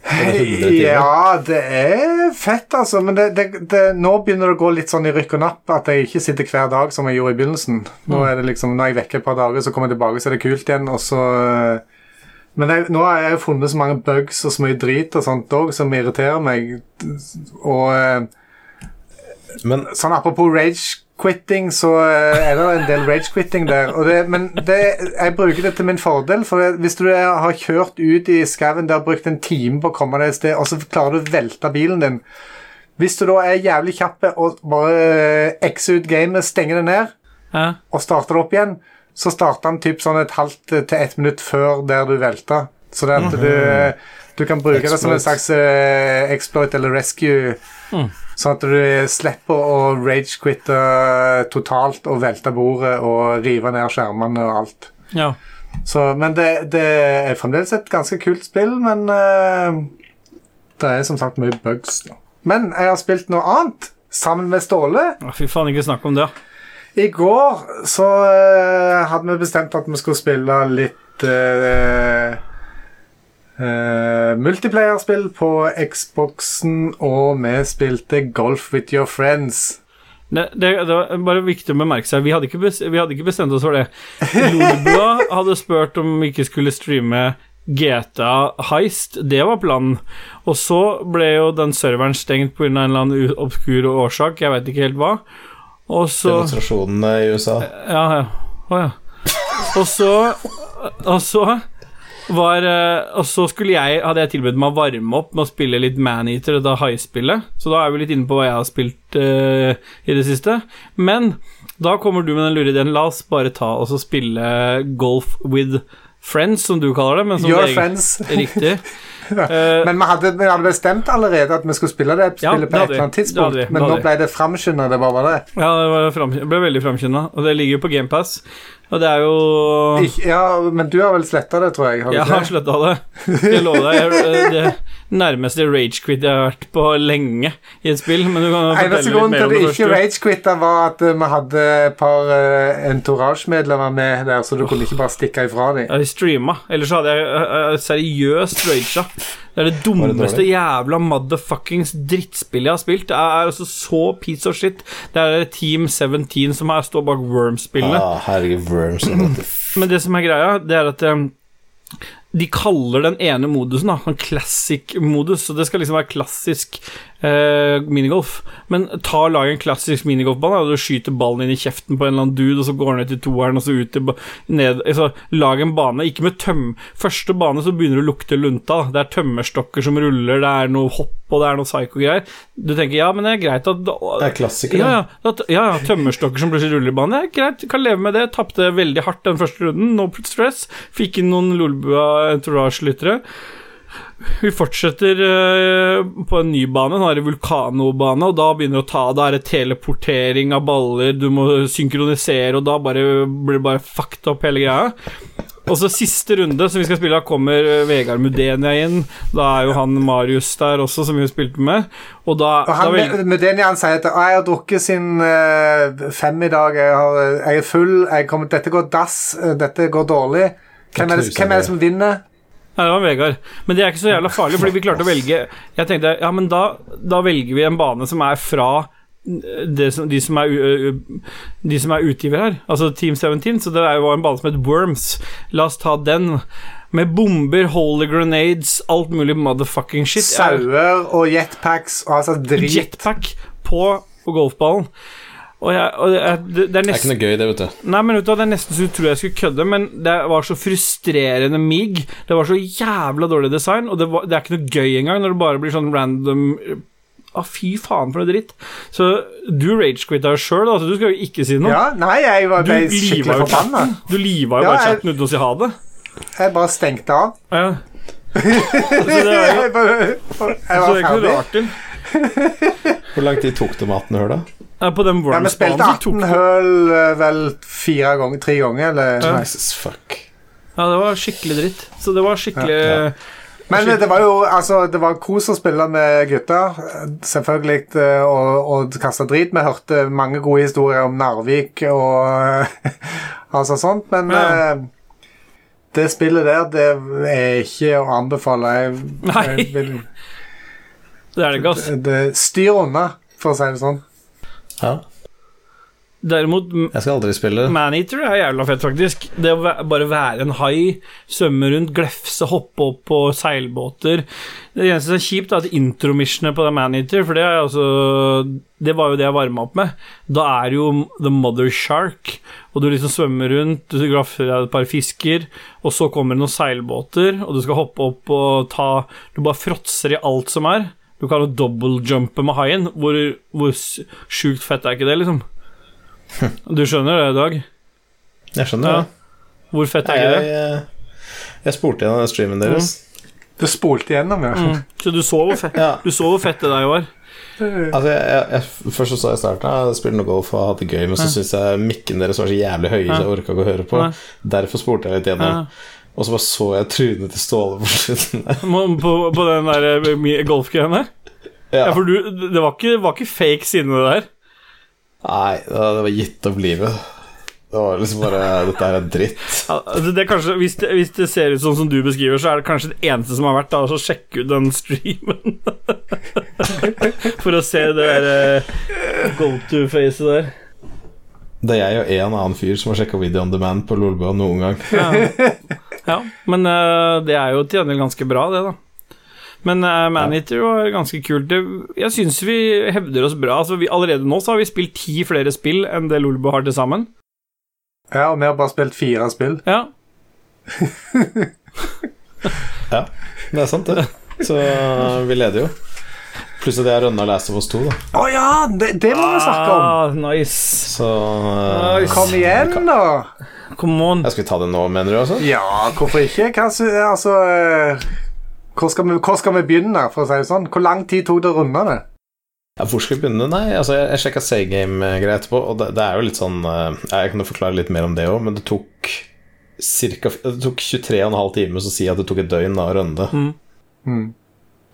Det 100 timer? Ja, det er fett, altså. Men det, det, det, nå begynner det å gå litt sånn i rykk og napp at jeg ikke sitter hver dag som jeg gjorde i begynnelsen. Nå er det liksom, når jeg er vekke et par dager, så kommer jeg tilbake, så er det kult igjen, og så eh, Men jeg, nå har jeg jo funnet så mange bugs og så mye drit og sånt òg som irriterer meg. Og eh, Men Sånn apropos rage-quitting, så eh, er det en del rage-quitting der. Det, men det, jeg bruker det til min fordel, for hvis du har kjørt ut i skauen der brukt en time på å komme deg et sted, og så klarer du å velte bilen din Hvis du da er jævlig kjapp og bare x ut gamet, stenger det ned Ja. og starter det opp igjen, så starter den typ sånn et halvt til ett minutt før der du velta. Så det at du, du kan bruke det som en slags uh, exploit eller rescue. Sånn at du slipper å rage-quitte totalt og velte bordet og rive ned skjermene og alt. ja. Så, men det, det er fremdeles et ganske kult spill, men uh, det er som sagt mye bugs. Da. Men jeg har spilt noe annet sammen med Ståle. Å, Fy faen, ikke snakk om det. I går så uh, hadde vi bestemt at vi skulle spille litt uh, multiplayerspill på Xboxen, og vi spilte Golf with your friends. Det, det, det var bare viktig å bemerke seg. Vi hadde ikke, bes, vi hadde ikke bestemt oss for det. Lolbua hadde spurt om vi ikke skulle streame GTA Heist. Det var planen. Og så ble jo den serveren stengt pga. en eller annen obskur årsak. Jeg veit ikke helt hva. Og så demonstrasjonene i USA Ja, ja. Å ja. Og så Og så var eh, Og så skulle jeg hadde jeg tilbudt meg å varme opp med å spille litt Maneater, dette high-spillet. Så da er vi litt inne på hva jeg har spilt uh, i det siste. Men da kommer du med den lure ideen. La oss bare ta og så spille golf with friends, som du kaller det. Men som Your friends. Riktig. Eh, Men vi hadde, vi hadde bestemt allerede at vi skulle spille det Ja, det på et eller annet tidspunkt, men nå ble det framskynda. Det bare var det. ja, det ble veldig framskynda. Og det ligger jo på GamePass. Og det er jo ja, men du har vel sletta det, tror jeg? Har Jeg har det? sletta det. Jeg lover deg. Jeg, det nærmeste ragequit jeg har vært på lenge i et spill. Men du kan jo Eneste fortelle litt grunnen mer til at det ikke ragequitta, var at eh, vi hadde et par uh, entourage-medlemmer med der, så du kunne ikke bare stikke ifra dem. Jeg streama. Ellers hadde jeg eh, eh, seriøst raga. Det er det dummeste det jævla motherfuckings drittspillet jeg har spilt. Det er altså så piece of shit. Det er Team 17 som her står bak Worms-spillene. ah, Herregud, Worms Men det som er greia, det er at um, de kaller den ene modusen da, en classic-modus, så det skal liksom være klassisk eh, minigolf. Men ta og lag en klassisk minigolfbane, og du skyter ballen inn i kjeften på en eller annen dude, og så går den ned til toeren, og så ut til ned altså, Lag en bane, ikke med tøm... Første bane så begynner det å lukte lunta. da. Det er tømmerstokker som ruller, det er noe hopp, og det er noe psycho-greier. Du tenker ja, men det er greit at Det er klassiker, ja, ja, ja, ja, tømmerstokker som plutselig ruller i banen. Det er greit, kan leve med det. Tapte veldig hardt den første runden, no stress. Fikk inn noen Lolbua entourage-lyttere. Vi fortsetter eh, på en ny bane, nå er det vulkanobane, og da begynner det å ta Da er det teleportering av baller, du må synkronisere, og da bare, blir det bare fucked up hele greia. Og så siste runde som vi skal spille, da kommer eh, Vegard Mudenia inn. Da er jo han Marius der også, som vi spilte med. Og da, Og han, da vil... Mudenia han sier at «Å, jeg har drukket sin eh, fem i dag, jeg, har, jeg er full, jeg kommer, dette går dass, dette går dårlig. Hvem er, det, hvem er det. som vinner? Nei, det var Vegard. Men det er ikke så jævla farlig, fordi vi klarte å velge Jeg tenkte, ja, men da, da velger vi en bane som er fra det som, de, som er, de som er utgiver her, altså Team 17, så det var en bane som heter Worms. La oss ta den. Med bomber, holy grenades, alt mulig motherfucking shit. Sauer og jetpacks og altså drit. Jetpack på, på golfballen. Og, jeg, og jeg, det, det er Det er ikke noe gøy, det, vet du. Nei, men vet du Det er nesten så du tror jeg skulle kødde, men det var så frustrerende mig. Det var så jævla dårlig design, og det, var, det er ikke noe gøy engang når det bare blir sånn random Ah, fy faen, for noe dritt. Så du ragequitta sjøl, altså. du skal jo ikke si noe. Ja, nei, jeg var ble skikkelig jo forbanna. Du liva jo Ja, bare chatten uten å si ha det. Jeg bare stengte av. Ja. Så det er jo Jeg, bare, jeg så det var er ikke noe rart til. Hvor lang tid tok det med 18 hull, da? Ja, på den Ja, Vi spilte Worms-banen så tok 18 høl eh, vel fire ganger, tre ganger, eller Ja. Jesus fuck. Ja, det var skikkelig dritt. Så det var skikkelig Ja. Men skikkelig. det var jo altså, det var kos å spille med gutter. Selvfølgelig eh, og, og kaste drit. Vi hørte mange gode historier om Narvik og altså sånt, men Ja. eh, det spillet der, det er ikke å anbefale. Jeg, Nei. jeg vil, Det er det ikke, altså. styr unna, for å si det sånn. Ja. Derimot Jeg skal aldri spille det. Maneater er jævla fett, faktisk. Det å bare være en hai, svømme rundt, glefse, hoppe opp på seilbåter Det eneste som er kjipt, er at intromissionet på det Maneater, for det altså Det var jo det jeg varma opp med. Da er jo The Mother Shark, og du liksom svømmer rundt, du glafser deg et par fisker, og så kommer det noen seilbåter, og du skal hoppe opp og ta Du bare fråtser i alt som er. Du kan jo double-jumpe med haien. Hvor, hvor sjukt fett er ikke det, liksom? Du skjønner det, Dag? Jeg skjønner Ja. det. Hvor fett er ikke det? jeg, jeg spolte gjennom den streamen deres. Du spolte igjennom, ja. Mm. Så du så hvor fett, Ja. du så hvor fett det der var? Altså, jeg, jeg, jeg, først så sa jeg i starten Jeg spilte noe golf og hadde det gøy, men så syntes jeg mikken deres var så jævlig høye, så jeg orka ikke å høre på. Derfor spurte jeg litt gjennom. Ja. Og så bare så jeg trynet til Ståle på slutten. På, på den der eh, der? Ja, Ja. for du, det var ikke, var ikke fake sinne, det der. Nei, det var gitt opp livet. Det var liksom bare Dette er dritt. Ja, altså, det er kanskje, hvis, det, hvis det ser ut sånn som du beskriver, så er det kanskje det eneste som har vært da, å sjekke ut den streamen. For å se det der eh, go to-facet der. Det er jeg og en annen fyr som har sjekka Video on Demand på Lolbua noen gang. Ja, ja men uh, det er jo til gjengjeld ganske bra, det, da. Men uh, Maneater var ganske kult. Jeg syns vi hevder oss bra. Altså, vi, allerede nå så har vi spilt ti flere spill enn det Lolbo har til sammen. Ja, og vi har bare spilt fire spill. Ja. Ja, det er sant, det. Så vi leder jo. Pluss at jeg har rønna Last of Us 2, da. Å ja! Det, det må vi snakke om. Ah, nice. Så uh, Nice. Kom igjen, da. Come on. jeg Skal vi ta det nå, mener du? altså? Ja, hvorfor ikke? Hva, altså eh, hvor skal, vi, hvor skal vi begynne, for å si det sånn? Hvor lang tid tok det å runde det? Ja, hvor skal vi begynne? Nei, altså Jeg, jeg sjekka Saygame-greier etterpå, og det, det er jo litt sånn eh, Jeg kan jo forklare litt mer om det òg, men det tok cirka, Det tok 23,5 timer å si at det tok et døgn da å runde. Mm. Mm.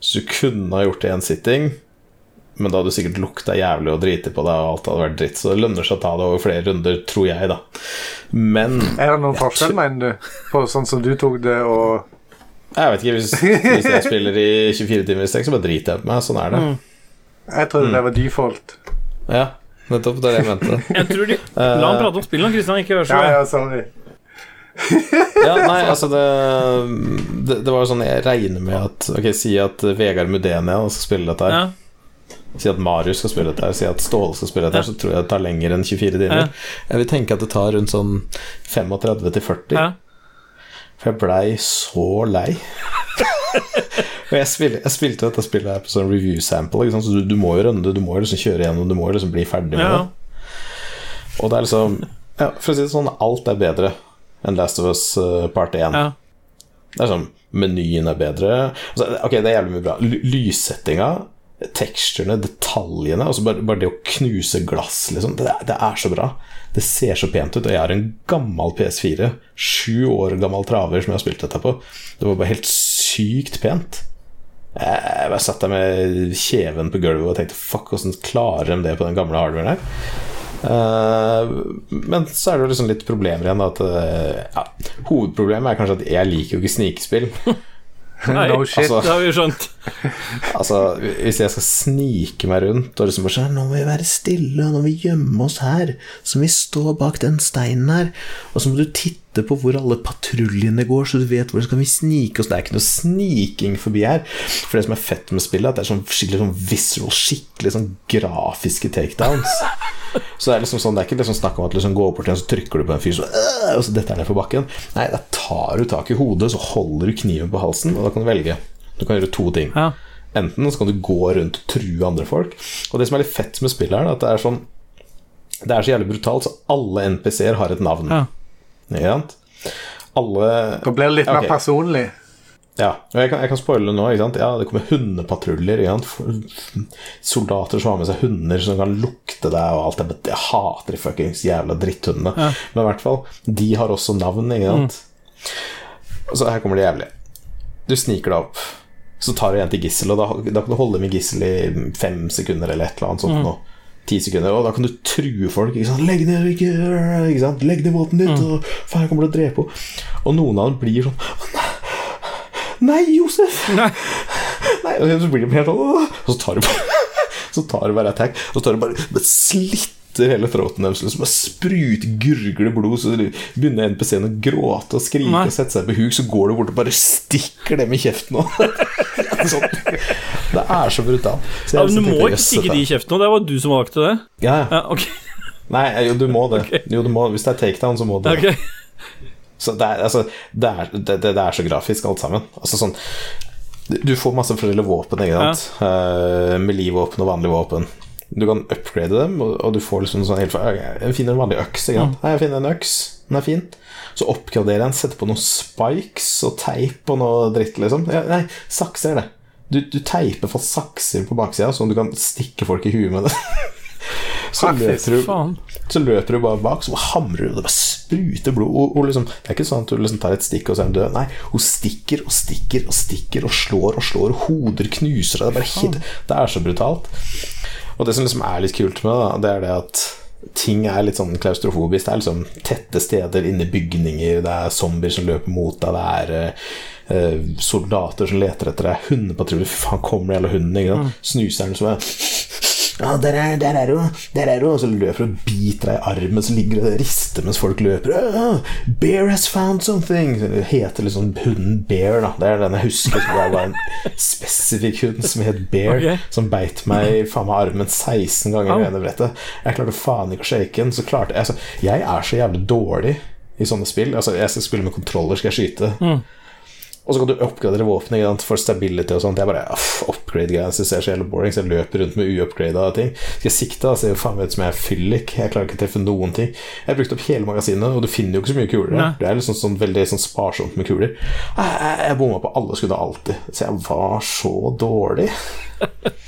Så du kunne ha gjort det i en sitting, men da hadde du sikkert lukta jævlig og driti på deg, og alt hadde vært dritt. Så det lønner seg å ta det over flere runder, tror jeg, da. Men Er det noen forskjell, mener du, på sånn som du tok det, og jeg vet ikke, hvis, hvis jeg spiller i 24 timer i strekk, så bare driter jeg på meg. Sånn er det. Mm. Jeg trodde det var default. Ja, nettopp. Det er det jeg mente. Jeg tror de La han prate om spillene, nå, Kristian. Ikke vær så Ja, ja, sorry. Ja, nei, altså det, det, det var jo sånn Jeg regner med at Ok, si at Vegard Mudenia skal spille dette her. Ja. Si at Marius skal spille dette si at Ståle skal spille dette her, så tror jeg det tar lenger enn 24 timer. Ja. Jeg vil tenke at det tar rundt sånn 35 til 40. Ja. For jeg blei så lei. Og jeg, spil, jeg spilte dette spillet her på sånn review sample, så du, du må jo runde, du må jo liksom kjøre gjennom, du må jo liksom bli ferdig med Ja. det. Og det er liksom ja, For å si det sånn, alt er bedre enn Last of Us eh, Part 1. Ja. Det er sånn Menyen er bedre. Altså, ok, det er jævlig mye bra. Lyssettinga, teksturene, detaljene. Altså bare, bare det å knuse glass, liksom. Det, det er så bra. Det ser så pent ut. Og jeg har en gammel PS4. Sju år gammel traver som jeg har spilt dette på. Det var bare helt sykt pent. Jeg bare satt der med kjeven på gulvet og tenkte fuck, åssen klarer de det på den gamle hardwaren her? Eh, men så er det jo liksom litt problemer igjen. Da, at, eh, ja, hovedproblemet er kanskje at jeg liker jo ikke snikespill. Nei, No shit. Altså- det har vi jo skjønt. Altså, hvis jeg skal snike meg rundt og liksom bare sånn Nå må vi være stille, og nå må vi gjemme oss her. Så må vi stå bak den steinen her. Og så må du titte på hvor alle patruljene går, så du vet hvor skal vi snike oss. Det er ikke noe sniking forbi her. For det som er fett med spillet, at det er sånn skikkelig sånn visual, skikkelig sånn grafiske takedowns. Så det er liksom sånn Det er ikke liksom snakk om at du liksom går bort til en, så trykker du på en fyr, så, øh, og så detter han ned på bakken. Nei, da tar du tak i hodet, så holder du kniven på halsen, og da kan du velge. Du kan gjøre to ting. Ja. Enten så kan du gå rundt og true andre folk. Og det som er litt fett med spillet, her, er at det er sånn Det er så jævlig brutalt, så alle NPC-er har et navn. Ja. Ikke sant? Alle Da blir det litt okay. mer personlig. Ja, og jeg kan, jeg kan spoile nå. Ikke sant? Ja, det kommer hundepatruljer. Soldater som har med seg hunder som kan lukte deg og alt det. Jeg hater de fuckings jævla dritthundene. Men i hvert fall, de har også navn, ikke sant. Mm. så her kommer det jævlige. Du sniker deg opp, så tar du en til gissel, og da, da kan du holde med gissel i fem sekunder eller et eller annet sånt nå. Ti sekunder, og da kan du true folk. Ikke sant? Legg ned, ikke, ikke sant? Legg ned våpenet ditt, og faen, jeg kommer til å drepe henne. Og noen av dem blir sånn Nei, Josef! Nei. Nei, og så blir de helt sånn Og så tar du bare Så tar bare attack, og så tar du bare det slitter hele throaten deres. Så bare spruter, gurgler blod, så begynner NPC-en å gråte og skrike Nei. og sette seg på huk, så går du bort og bare stikker dem i kjeften sånn. Det er så brutalt. Så Ja, du liksom må ikke stikke dem de i kjeften, og det var du som valgte det? Ja, ja. Ja, ok. Nei, jo, du må det. Jo, du må, hvis det er takedown, så må du det. Ok. Så det er, altså, det, er, det, det, er så grafisk, alt sammen. Altså sånn Du får masse forskjellige våpen, ikke sant? Ja. Uh, med livvåpen og vanlige våpen. Du kan upgrade dem, og, og du får liksom sånn helt Jeg finner en vanlig øks. Ikke sant? Nei, jeg finner en øks. Den er fin. Så oppgraderer jeg den, setter på noen spikes og teip og noe dritt, liksom. Ja, nei, sakser er det. Du, du teiper for sakser på baksida, sånn at du kan stikke folk i huet med det. Så løper du så løper du bare bak, så hamrer du, det bare spruter blod. Og, og liksom, det er ikke sånn at du liksom tar et stikk og så er hun død. Nei, hun stikker og stikker og stikker og slår og slår, og hoder knuser og Det bare Det er så brutalt. Og det som liksom er litt kult med det, det er det at ting er litt sånn klaustrofobisk. Det er liksom tette steder inni bygninger, det er zombier som løper mot deg, det er eh, soldater som leter etter deg, hundepatruljer Fy faen, kommer det hele hunden? Ikke sant? Snuser den som er ja, der er, der er hun, der er hun Og så løper hun og biter deg i armen Så ligger det og rister mens folk løper. «Ah, Bear has found something. Det heter liksom hunden Bear da. Det er den jeg husker Det var en spesifikk hund som het Bear okay. Som beit meg faen meg armen 16 ganger i ene brettet. Jeg klarte faen ikke å shake den Så klarte jeg altså, Jeg er så jævlig dårlig i sånne spill. Altså jeg skal spille med kontroller Skal jeg skyte og så kan du oppgradere våpenet for stability og sånt. Jeg bare upgrade-greier det ser så jævlig boring, så jeg løper rundt med uupgrada ting. Skal jeg sikte, ser jeg faen ut som jeg er fyllik. Jeg klarer ikke å treffe noen ting. Jeg har brukt opp hele magasinet, og du finner jo ikke så mye kuler. Nei. Det er liksom sånn veldig sånn sparsomt med kuler. Jeg, jeg, jeg bomma på alle skuddene alltid, så jeg var så dårlig.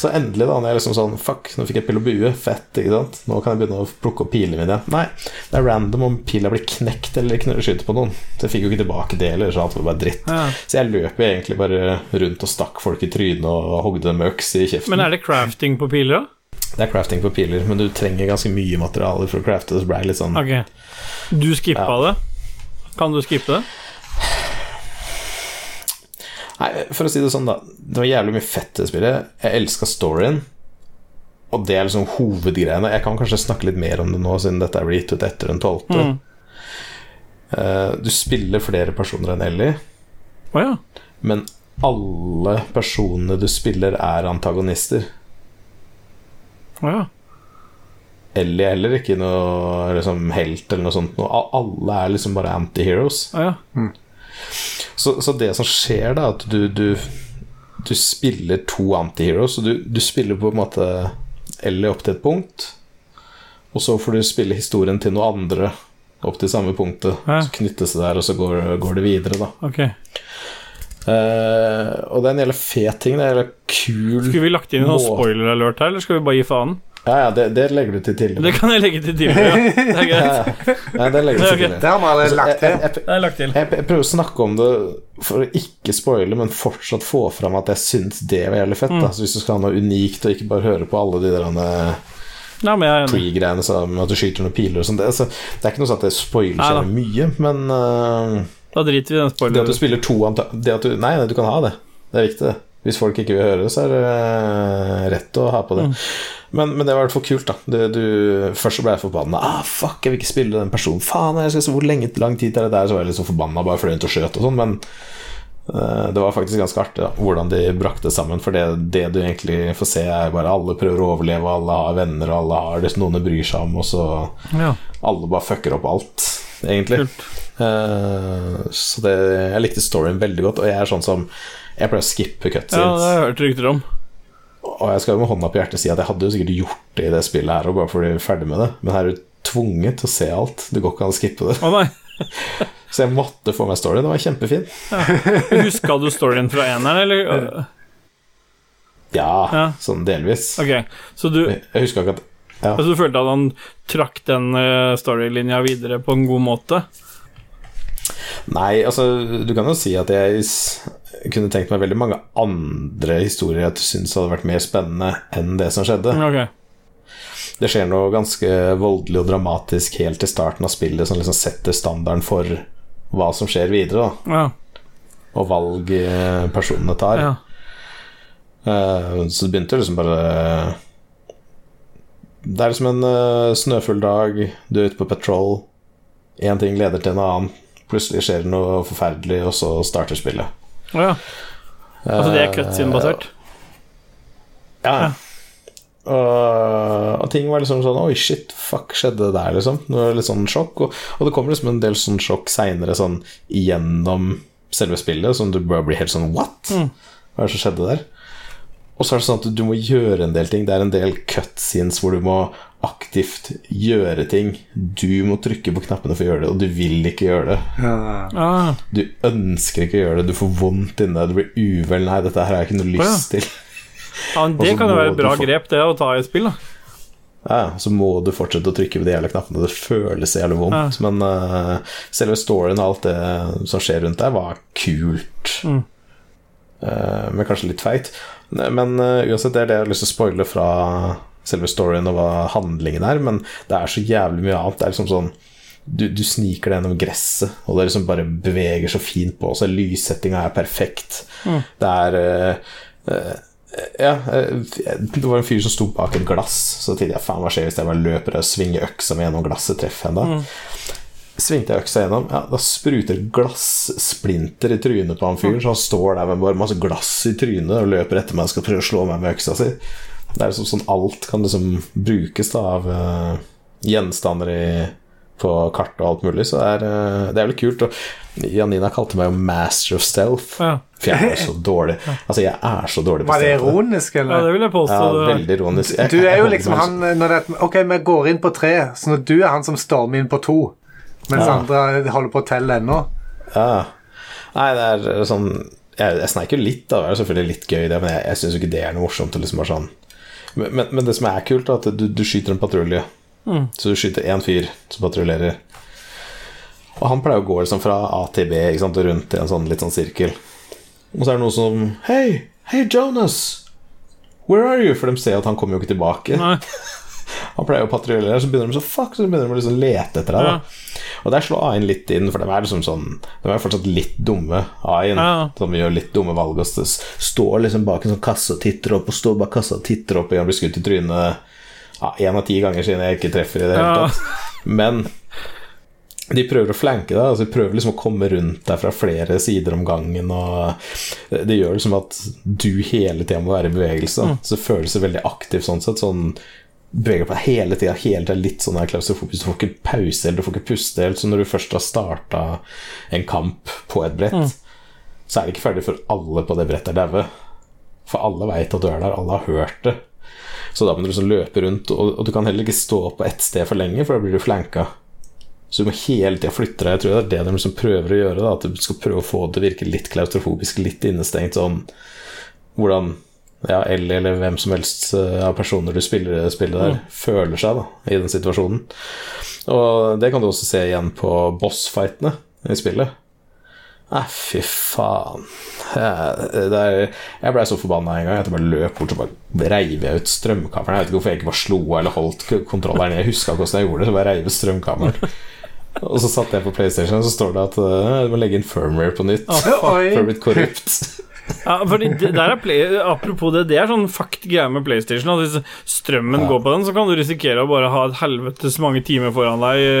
Så endelig, da, når jeg liksom sånn Fuck, nå fikk jeg pil og bue. Fett, ikke sant. Nå kan jeg begynne å plukke opp pilene mine. Nei, det er random om pila blir knekt eller skyter på noen. Så jeg fikk jo ikke tilbake det, heller, så alt var bare dritt. Ja. Så jeg løp egentlig bare rundt og stakk folk i trynet og hogde dem øks i kjeften. Men er det crafting på piler, da? Det er crafting på piler, men du trenger ganske mye materialer for å crafte det. Så ble litt sånn Ok. Du skippa Ja. det? Kan du skippe det? Nei, for å si det sånn, da. Det var jævlig mye fett det spillet. Jeg elska storyen. Og det er liksom hovedgreiene. Jeg kan kanskje snakke litt mer om det nå, siden dette blir gitt ut etter den tolvte. Mm. Uh, du spiller flere personer enn Ellie, oh, ja. men alle personene du spiller, er antagonister. Å ja. Ellie er heller ikke noe liksom, helt eller noe sånt. noe. Alle er liksom bare antiheroes. Oh, ja. Så, så det som skjer, da, at du, du, du spiller to antiheroes, og du, du spiller på en måte Ellie opp til et punkt, og så får du spille historien til noe andre opp til samme punktet. Hæ? Så knyttes det der, og så går, går det videre, da. Ok. Uh, og det er en jævla fet ting. Det er en jævla kul Skulle vi lagt inn noen spoiler-alert her, eller skal vi bare gi faen? Ja, ja, det, det legger du til tidligere. Det kan jeg legge til tidligere. Ja. Det er greit. ja. ja, det legger du til tidligere. tidlig. Det har man allerede Altså, lagt til. jeg, jeg, lagt til. Jeg, jeg prøver å snakke om det for å ikke spoile, men fortsatt få fram at jeg syns det var jævlig fett. Mm. Da. Så Hvis du skal ha noe unikt, og ikke bare høre på alle de der enig. tree-greiene som at du skyter noen piler og sånn det, altså, det er ikke noe sånn at det spoiler så mye, men uh, Da driter vi i den Det at du spiller to anta det at du, Nei, nei, du kan ha det. Det er viktig, det. Hvis folk ikke vil høre det, så er det eh, rett å ha på det. Men, men det var i hvert fall kult, da. Du, du, først så ble jeg forbanna. Ah, fuck, jeg vil ikke spille den personen. Faen, jeg skal se hvor lenge, lang tid er det der? Så var jeg så forbanna, bare fløy rundt og skjøt og sånn. Men uh, det var faktisk ganske artig da, hvordan de brakte det sammen. For det, det du egentlig får se, er bare alle prøver å overleve, alle har venner, og alle har det noen de bryr seg om, og så Ja, alle bare fucker opp alt, egentlig. Eh, så det, jeg likte storyen veldig godt, og jeg er sånn som Jeg pleier å skippe cutscenes. Ja, det har jeg hørt rykter om. Og jeg skal jo med hånda på hjertet si at jeg hadde jo sikkert gjort det i det spillet her, og bare fordi å bli ferdig med det, men her er du tvunget til å se alt. Det går ikke an å skippe det. Oh. Så jeg måtte få meg storyen. Det var kjempefin. Huska du storyen fra eneren, eller? Ja, Ja. sånn delvis. Ok, så du, Jeg husker ikke at ja. altså, du følte at han trakk den eh, storylinja videre på en god måte? Nei, altså, du kan jo si at jeg kunne tenkt meg veldig mange andre historier jeg syns hadde vært mer spennende enn det som skjedde. Okay. Det skjer noe ganske voldelig og dramatisk helt til starten av spillet som liksom setter standarden for hva som skjer videre. Ja. og valg eh, personene tar. ja. Uh, så det begynte liksom bare Det er liksom en uh, snøfull dag, du er ute på patrol, én ting leder til en annen, plutselig skjer det noe forferdelig, og så starter spillet. Å ja. Altså det er cutscene-basert? Ja. ja. Og, og ting var liksom sånn Oi, shit, fuck, skjedde det der, liksom? Det var litt sånn sjokk. Og, og det kommer liksom en del sånn sjokk seinere, sånn gjennom selve spillet, som du bare blir helt sånn What? Mm. Hva er det som skjedde der? Og så er det sånn at du må gjøre en del ting. Det er en del cutscenes hvor du må aktivt gjøre ting. Du må trykke på knappene for å gjøre det, og du vil ikke gjøre det. Ja. Ah, Du ønsker ikke å gjøre det, du får vondt inni deg, du blir uvel. Nei, dette her har jeg ikke noe Å, ja. lyst til. ja, men det kan jo være et bra få- grep, det, å ta i et spill, da. Ja, så må du fortsette å trykke på de jævla knappene. Det føles jævlig vondt. Men uh, selve storyen og alt det som skjer rundt deg, var kult. Mm. Uh, men kanskje litt feit. Men uh, uansett, det er det jeg har lyst til å spoile fra selve storyen og hva handlingen er. Men det er så jævlig mye annet. Det er liksom sånn du, du sniker deg gjennom gresset, og det liksom bare beveger så fint på seg. Lyssettinga er perfekt. Mm. Det er uh, uh, ja, eh, det var en fyr som sto bak et glass, så tenkte jeg faen, hva skjer hvis jeg bare løper og svinger øksa mi gjennom glasset, treffer henne da? Svingte jeg øksa gjennom, ja, da spruter glassplinter i trynet på han fyren, så han står der med bare masse glass i trynet og løper etter meg og skal prøve å slå meg med øksa si. Det er liksom sånn alt kan liksom brukes da av uh, gjenstander i, på kart og alt mulig, så det er, uh, det er veldig kult. Og Janina kalte meg jo Master of Stealth. Ja, For jeg er så dårlig. Altså, jeg er så dårlig på Var det ironisk, ironisk, ja det vil jeg påstå. Ja, veldig ironisk. Jeg- Du er jo liksom han når det, Ok, vi går inn på tre, så når du er han som stormer inn på to, mens Ja. andre holder på å telle ennå. Ja. Nei, det er sånn Jeg, jeg sneiker jo litt, da. Det er selvfølgelig litt gøy, det, men jeg, jeg syns jo ikke det er noe morsomt. Liksom bare sånn. Men, men, men det som er kult, er at du, du skyter en patrulje. Mm. Så du skyter én fyr som patruljerer. Og han pleier å gå liksom fra A til B sant, rundt i en sånn litt sånn sirkel. Og så er det noe som Hei, hei, Jonas! Where are you? For de ser at han kommer jo ikke tilbake. Nei. Han pleier å patruljere, så begynner de så fuck, så begynner de å liksom lete etter deg. Ja. Og der slår A1 litt inn, for de er liksom sånn De er fortsatt litt dumme, A1. Ja. Som gjør litt dumme valg. Og står liksom bak en sånn kasse og titter opp, og står bak kassa og titter opp, og han blir skutt i trynet ja, én av ti ganger siden jeg ikke treffer i det hele tatt. Men de prøver å flanke deg, altså de prøver liksom å komme rundt deg fra flere sider om gangen. Og det gjør liksom at du hele tida må være i bevegelse. Mm. Så det føles veldig aktivt sånn sett. Sånn beveger på deg hele tida, hele tida litt sånn klaustrofobisk. Du får ikke pause, eller du får ikke puste helt. Så når du først har starta en kamp på et brett, Mm. så er det ikke ferdig før alle på det brettet er daue. For alle veit at du er der, alle har hørt det. Så da må du liksom løpe rundt, og, og du kan heller ikke stå på ett sted for lenge, for da blir du flanka. Så du må hele tida flytte deg. Jeg tror det er det de liksom prøver å gjøre. Da, at du skal prøve å få det til å virke litt klaustrofobisk, litt innestengt. Sånn hvordan ja, Ellie eller hvem som helst eh, av personer du spiller spillet der, føler seg da, i den situasjonen. Og det kan du også se igjen på bossfightene i spillet. Nei, fy faen. Jeg, jeg blei så forbanna en gang at jeg bare løp bort og bare reiv jeg ut strømkammeren Jeg vet ikke hvorfor jeg ikke bare slo eller holdt kontrolleren. Jeg huska hvordan jeg gjorde det, så bare reiv ut strømkabelen. Og så satte jeg på PlayStation, og så står det at eh, du må legge inn firmware på nytt. Å, Firmware For Ja, fordi det, der er play, apropos det, det er sånn fucked greie med PlayStation. At hvis strømmen Ja. går på den, så kan du risikere å bare ha et helvetes mange timer foran deg i,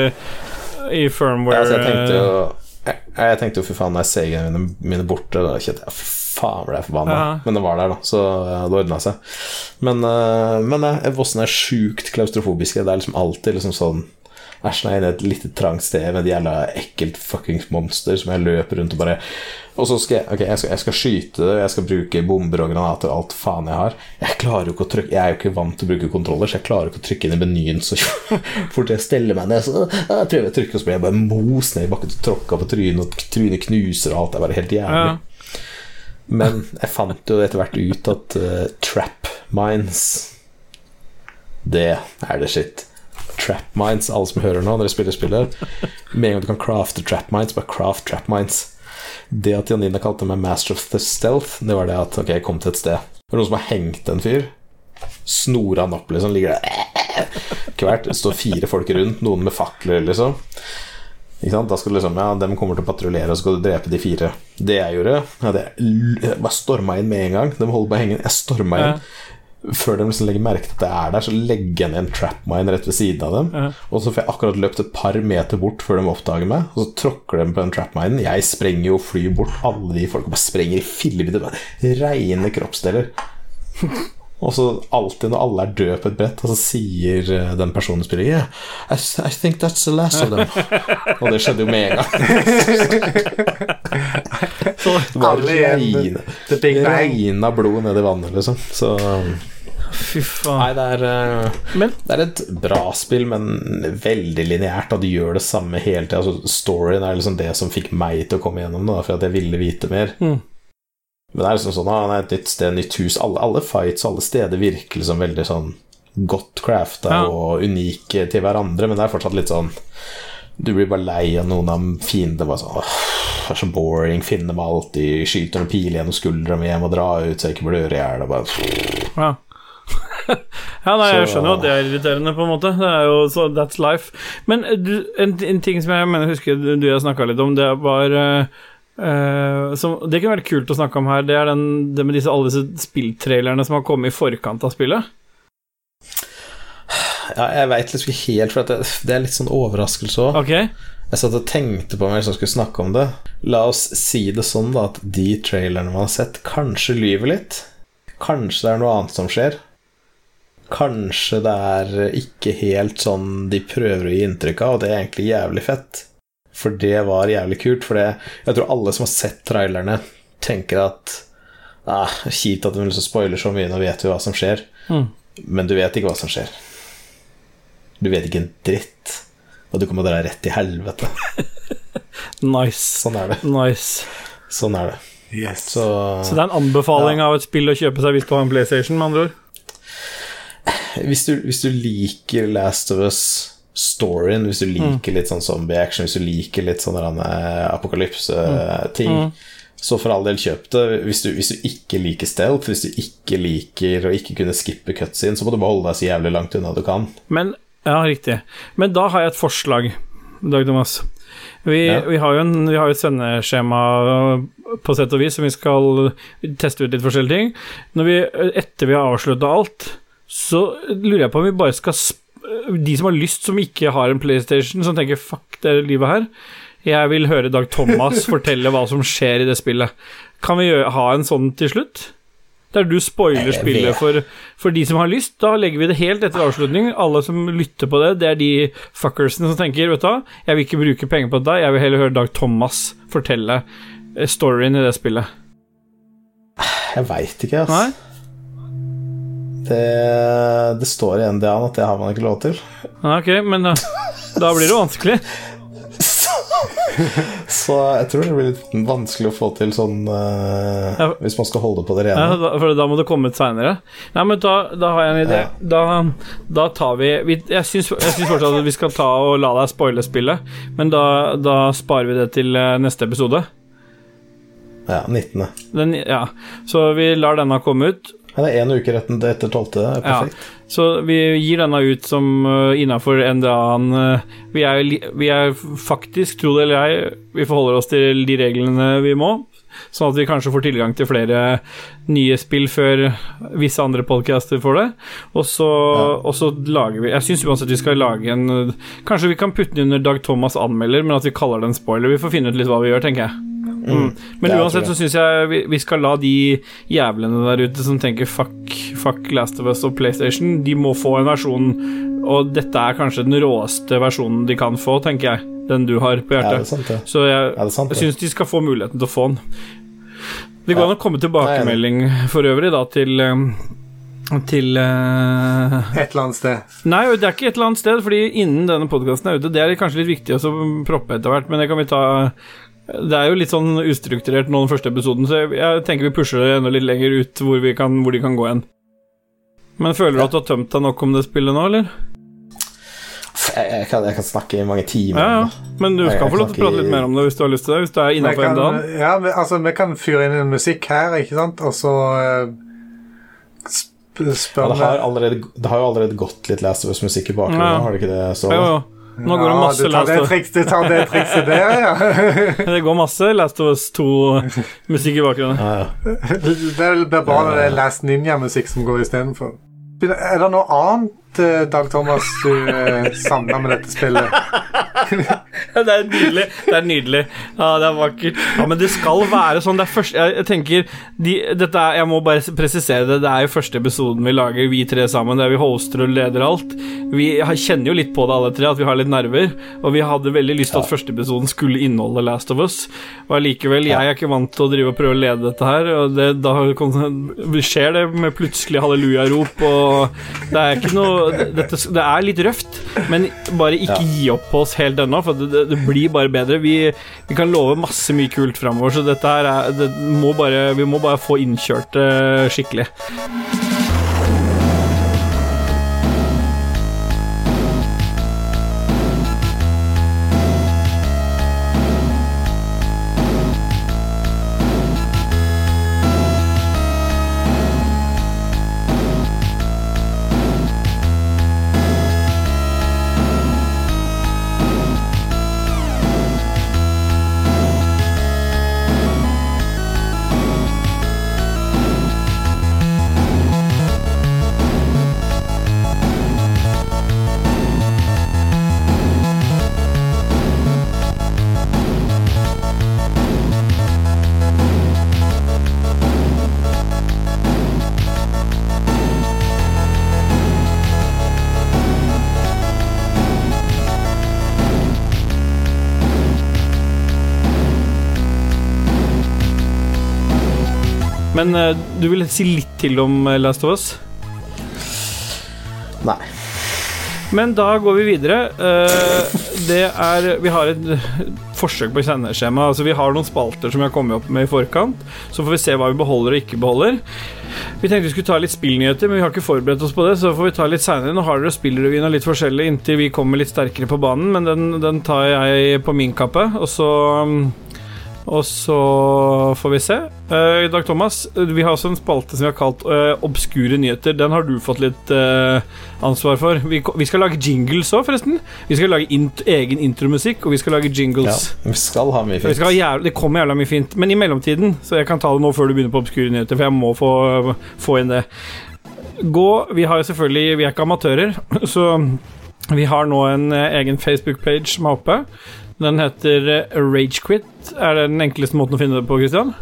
i firmware. Ja, altså jeg tenkte jo jeg, jeg tenkte jo fy faen, når jeg ser mine, mine borte, da kjente jeg fy faen ble jeg forbanna. Ja. Men det var der, da, så det ordna seg. Men, uh, men eh, Vossen er sjukt klaustrofobiske. Det er liksom alltid liksom sånn Æsj, nå er jeg i et lite trangt sted med et jævla ekkelt fuckings monster som jeg løper rundt og bare Og så skal jeg okay, jeg skal, jeg skal skyte det, jeg skal bruke bomber og granater og alt faen jeg har. Jeg klarer jo ikke å trykke Jeg er jo ikke vant til å bruke kontroller, så jeg klarer ikke å trykke inn i menyen så fort jeg steller meg ned. Så jeg prøver å trykke, og så blir jeg bare most ned i bakken og tråkka på trynet, og trynet knuser, og alt er bare helt jævlig. Ja. Men jeg fant jo etter hvert ut at uh, trap mines Det er det shit. Trap mines, alle som hører nå når dere spiller spillet Med en gang du kan crafte trap mines, bare craft trap mines. Det at Janina kalte meg Master of the Stealth, det var det at ok, jeg kom til et sted. Det var noen som har hengt en fyr. Snora han opp, liksom. Ligger der Hvert. Det står fire folk rundt, noen med fakler, liksom. Ikke sant? Da skal du liksom, ja, Dem kommer til å patruljere, og så skal du drepe de fire. Det jeg gjorde, ja, det jeg bare storma inn med en gang. De holder på å henge Jeg storma inn. Før de liksom legger merke til at det er der, så legger jeg ned en trap mine rett ved siden av dem. Ja. Og så får jeg akkurat løpt et par meter bort før de oppdager meg, og så tråkker de på den trap minen. Jeg sprenger jo og flyr bort. Alle de folka bare sprenger i fillebiter. Reine kroppsdeler. Og så alltid når alle er døde på et brett, og så sier eh, den personen spiller Yeah, I, I think that's the last of them. og det skjedde jo med en gang. Så, Det igjen. reine, The Big Bang. reina vannet, liksom. Så fy faen. Nei, det er eh, Men Det er et bra spill, men veldig lineært. Og du gjør det samme hele tida. Altså, storyen er liksom det som fikk meg til å komme gjennom det, for at jeg ville vite mer. Mm. Men det er liksom sånn ah, det er et nytt sted, nytt hus. Alle, alle fights alle steder virker liksom veldig sånn godt crafta Ja. og unike til hverandre, men det er fortsatt litt sånn Du blir bare lei av noen av fiendene. Bare sånn åh, det er så boring. Finner meg alltid, skyter noen pil gjennom skuldra mi, jeg må dra ut så jeg ikke blør i hjel. Ja. ja, nei, jeg skjønner jo at det er irriterende, på en måte. Det er jo så That's life. Men eh, du, en, en ting som jeg mener husker du og jeg snakka litt om, det var eh, eh, som, Det kunne vært kult å snakke om her, det er den, det med disse, alle disse spilltrailerne som har kommet i forkant av spillet. Ja, jeg veit liksom ikke helt, for det, det er litt sånn overraskelse òg. Okay. Jeg satt og tenkte på om jeg liksom skulle snakke om det. La oss si det sånn, da, at de trailerne man har sett, kanskje lyver litt. Kanskje det er noe annet som skjer. Kanskje det er ikke helt sånn de prøver å gi inntrykk av, og det er egentlig jævlig fett. For det var jævlig kult, for det, jeg tror alle som har sett trailerne, tenker at ah, Kjipt at de liksom spoiler så mye, nå vet vi hva som skjer. Mm. Men du vet ikke hva som skjer. Du vet ikke en dritt. Og du kommer dra rett til helvete. Nice. Sånn er det. Nice. Sånn er det. Yes. Så, Så det er en anbefaling av et spill å kjøpe seg hvis du har en PlayStation, med andre ord? hvis, du, hvis du liker Last of Us-storyen, hvis du liker litt sånn zombie-action, hvis du liker litt sånn eh, apokalypse-ting, så for all del kjøp det. Hvis du, hvis du ikke liker stealth, hvis du ikke liker å ikke kunne skippe cutscene, så må du bare holde deg så jævlig langt unna du kan. Men Ja, riktig. Men da har jeg et forslag, Dag Thomas. Vi, Ja. vi har jo en, vi har et sendeskjema på sett og vis som vi skal teste ut litt forskjellige ting. Når vi, etter vi har avslutta alt, så lurer jeg på om vi bare skal sp De som har lyst, som ikke har en PlayStation, som tenker 'fuck det livet her', jeg vil høre Dag Thomas fortelle hva som skjer i det spillet. Kan vi gjøre, ha en sånn til slutt? Der du spoiler spillet for, for de som har lyst. Da legger vi det helt etter avslutning. Alle som lytter på det, det er de fuckersene som tenker Vet du hva, jeg vil ikke bruke penger på deg, jeg vil heller høre Dag Thomas fortelle eh, storyen i det spillet. Jeg veit ikke, ass. Nei? Det, det står i NDA-en at det har man ikke lov til. Ja, Ok, men da, da blir det vanskelig. Så jeg tror det blir litt vanskelig å få til sånn uh, Ja. Hvis man skal holde på det Ja, rene. da, for da må det komme ut seinere. Nei, men da, da har jeg en idé. Ja. Da, da tar vi, vi Jeg syns fortsatt at vi skal ta og la deg spoile spillet, men da, da sparer vi det til eh, neste episode. Ja, 19. Den, ja. Så vi lar denne komme ut. Ja, det er én uke retten etter tolvte. Er Ja. Så vi gir denne ut som uh, innafor en eller annen uh, vi, er, vi er faktisk, tro det eller ei, vi forholder oss til de reglene vi må. Sånn at vi kanskje får tilgang til flere nye spill før visse andre podcaster får det. Og så, og så lager vi Jeg syns uansett vi skal lage en uh, Kanskje vi kan putte den under Dag Thomas anmelder, men at vi kaller det en spoiler. Vi får finne ut litt hva vi gjør, tenker jeg. Mm. Men er uansett så syns jeg vi, vi skal la de jævlene der ute som tenker fuck, fuck Last of Us og PlayStation, de må få en versjon, og dette er kanskje den råeste versjonen de kan få, tenker jeg. Den du har på Ja, er hjertet. sant, ja. så jeg, Ja, sant, jeg syns de skal få muligheten til å få den. Det går Ja. an å komme tilbakemelding for øvrig, da, til um, til uh... Et eller annet sted. Nei, det er ikke et eller annet sted, fordi innen denne podkasten er ute Det er kanskje litt viktig å proppe etter hvert, men det kan vi ta Det er jo litt sånn ustrukturert nå den første episoden, så jeg, jeg tenker vi pusher det enda litt lenger ut hvor, vi kan, hvor de kan gå igjen. Men føler du at du har tømt deg nok om det spillet nå, eller? Jeg, jeg, kan, jeg kan snakke i mange timer. Ja, ja. Men du skal få lov til å prate litt mer om det hvis du har lyst til det. Hvis du er innafor en dag. ja, vi, altså, vi kan fyre inn en musikk her, ikke sant, og så uh, sp Ja, spør det, vi har allerede, det har jo allerede gått litt Last of Us-musikk i bakgrunnen, Ja. har det ikke det? Så Jo, jo. Nå går det Ja, masse du tar det of triks, Du tar det trikset der, ja. Det går masse Last of Us 2-musikk i bakgrunnen. ja, ja. Det blir bare det Last Ninja-musikk som går istedenfor. Er det noe annet, eh, Dag Thomas, du uh, savner med dette spillet? Det er nydelig. Det er nydelig. Ja, det er vakkert. Ja, men det skal være sånn. Det er første, jeg, jeg tenker de, dette er, Jeg må bare presisere det. Det er jo første episoden vi lager, vi tre sammen, der vi hoster og leder alt. Vi kjenner jo litt på det, alle tre, at vi har litt nerver. Og vi hadde veldig lyst til at første episoden skulle inneholde Last of Us. Og allikevel, jeg er ikke vant til å drive og prøve å lede dette her, og det, da skjer det med plutselig hallelujarop, og det er ikke noe dette, Det er litt røft, men bare ikke Ja. gi opp på oss helt ennå, for det, det, blir bare bedre. Vi, vi kan love masse mye kult framover, så dette her er det må bare, Vi må bare få innkjørt det skikkelig. Men eh, du vil si litt til om eh, Last of Us? Nei. Men da går vi videre. Eh, det er Vi har et forsøk på sendeskjema. Altså vi har noen spalter som vi har kommet opp med i forkant. Så får vi se hva vi beholder og ikke beholder. Vi tenkte vi skulle ta litt spillnyheter, men vi har ikke forberedt oss på det. Så får vi ta litt seinere. Nå har dere spillrevyen og litt forskjellig inntil vi kommer litt sterkere på banen, men den, den tar jeg på min kappe. Og så mm, og så får vi se. Uh, Dag Thomas, vi har også en spalte som vi har kalt uh, Obskure nyheter. Den har du fått litt uh, ansvar for. Vi, vi skal lage jingles òg, forresten. Vi skal lage int egen intromusikk, og vi skal lage Ja, jingles. vi skal ha mye fint. ha det kommer jævla mye fint. Men i mellomtiden, så jeg kan ta det nå før du begynner på obskure nyheter, for jeg må få, få inn det. Gå Vi har jo selvfølgelig Vi er ikke amatører, så vi har nå en egen Facebook-page som er oppe. Den heter eh, Ragequit. Er det den enkleste måten å finne det på, Christian?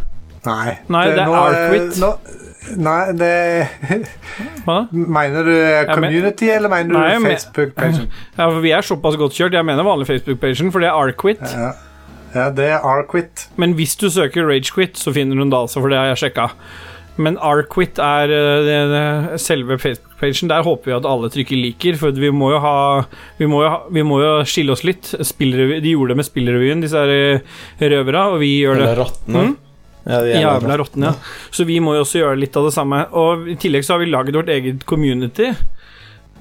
Nei. Nei, det er nå, eh. Nei, det Hva? Mener du eh, community, eller mener du Nei, Facebook-pagen? Ja, for Vi er såpass godt kjørt. Jeg mener vanlig Facebook-pagen, for det er Arquit. Ja. ja, det er R-Quit. Men hvis du søker Ragequit, så finner du den da, altså, for det har jeg sjekka. Men Arquit er uh, det- det- selve Facebook-pagen. Der håper vi at alle trykker liker, for vi må jo ha Vi må jo, ha, vi må jo skille oss litt. Spillrevy, de gjorde det med Spillrevyen, disse eh, og vi gjør det Eller rottene. Mm? Ja, de Jævla rottene, ja. Så vi må jo også gjøre litt av det samme. Og i tillegg så har vi laget vårt eget community.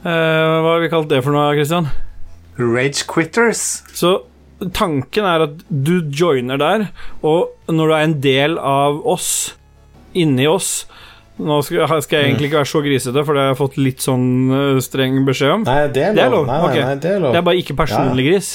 Uh, hva har vi kalt det for noe, Christian? Rage Quitters. Så tanken er at du joiner der, og når du er en del av oss, inni oss, Nå skal, skal jeg egentlig ikke være så grisete, for det har jeg fått litt sånn eh, streng beskjed om. Nei, det er lov. Det er lov, Nei, nei, ok. nei, det er lov. Det er bare ikke personlig gris.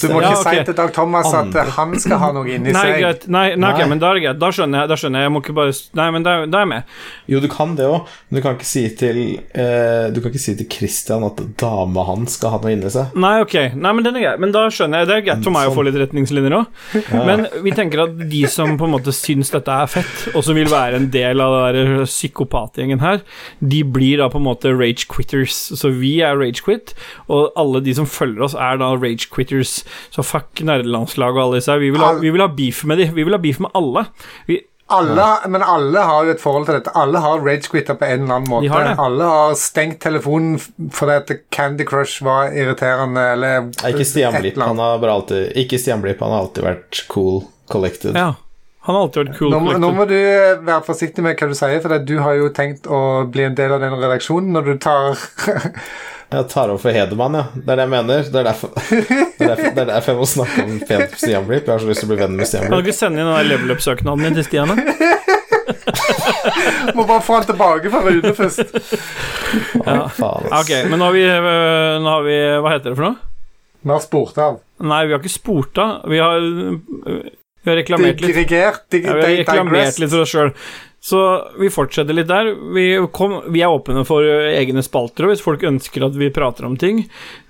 Du må Ja, ikke ok. si til Dag Thomas at Andre. eh, han skal ha noe inni Nei, seg. greit. Nei, nei, Nei. men da er det greit. Da skjønner jeg. Da skjønner jeg. jeg må ikke bare Nei, men da, da er jeg med. Jo, du kan det òg, men du kan ikke si til uh, Du kan ikke si til Christian at dama hans skal ha noe inni seg. Nei, ok. Nei, men den er grei. Men da skjønner jeg. Det er greit for meg å få litt retningslinjer òg. Men vi tenker at de som på en måte syns dette er fett, og som vil være en del av det der psykopatgjengen her, de blir da på en måte rage quitters. Så vi er rage quit, og alle de som følger oss, er da rage quitters. Så fuck nerdelandslaget og alle disse her. Vi vi vil ha beef med de. Vi vil ha beef med alle. Vi, Alle, men alle har jo et forhold til dette. Alle har ragequitter på en eller annen måte. Har. Alle har stengt telefonen fordi at Candy Crush var irriterende, eller Nei, Ikke Stian Blipp, han har bare alltid Ikke Stian Blipp, han har alltid vært cool, collected. ja. Han har alltid vært cool. Nå, nå må du eh, være forsiktig med hva du sier, for du har jo tenkt å bli en del av den redaksjonen når du tar Jeg tar over for Hedemann, ja. Det er det jeg mener. Det er derfor, det er derfor, det er derfor jeg må snakke om pent Stian Blipp. Jeg har så lyst til å bli venn med Stian Kan du ikke sende inn den level up-søknaden din til Stian? da? Må bare få han tilbake fra Rune først. Ass. Ok, men nå har vi, nå har vi Hva heter det for noe? Vi har spurt av. Nei, vi har ikke spurt av. Vi har, vi har reklamert litt. Digregert. Dig, Ja, vi har reklamert litt for oss sjøl. Så vi fortsetter litt der. Vi, kom, vi er åpne for egne spalter, og hvis folk ønsker at vi prater om ting,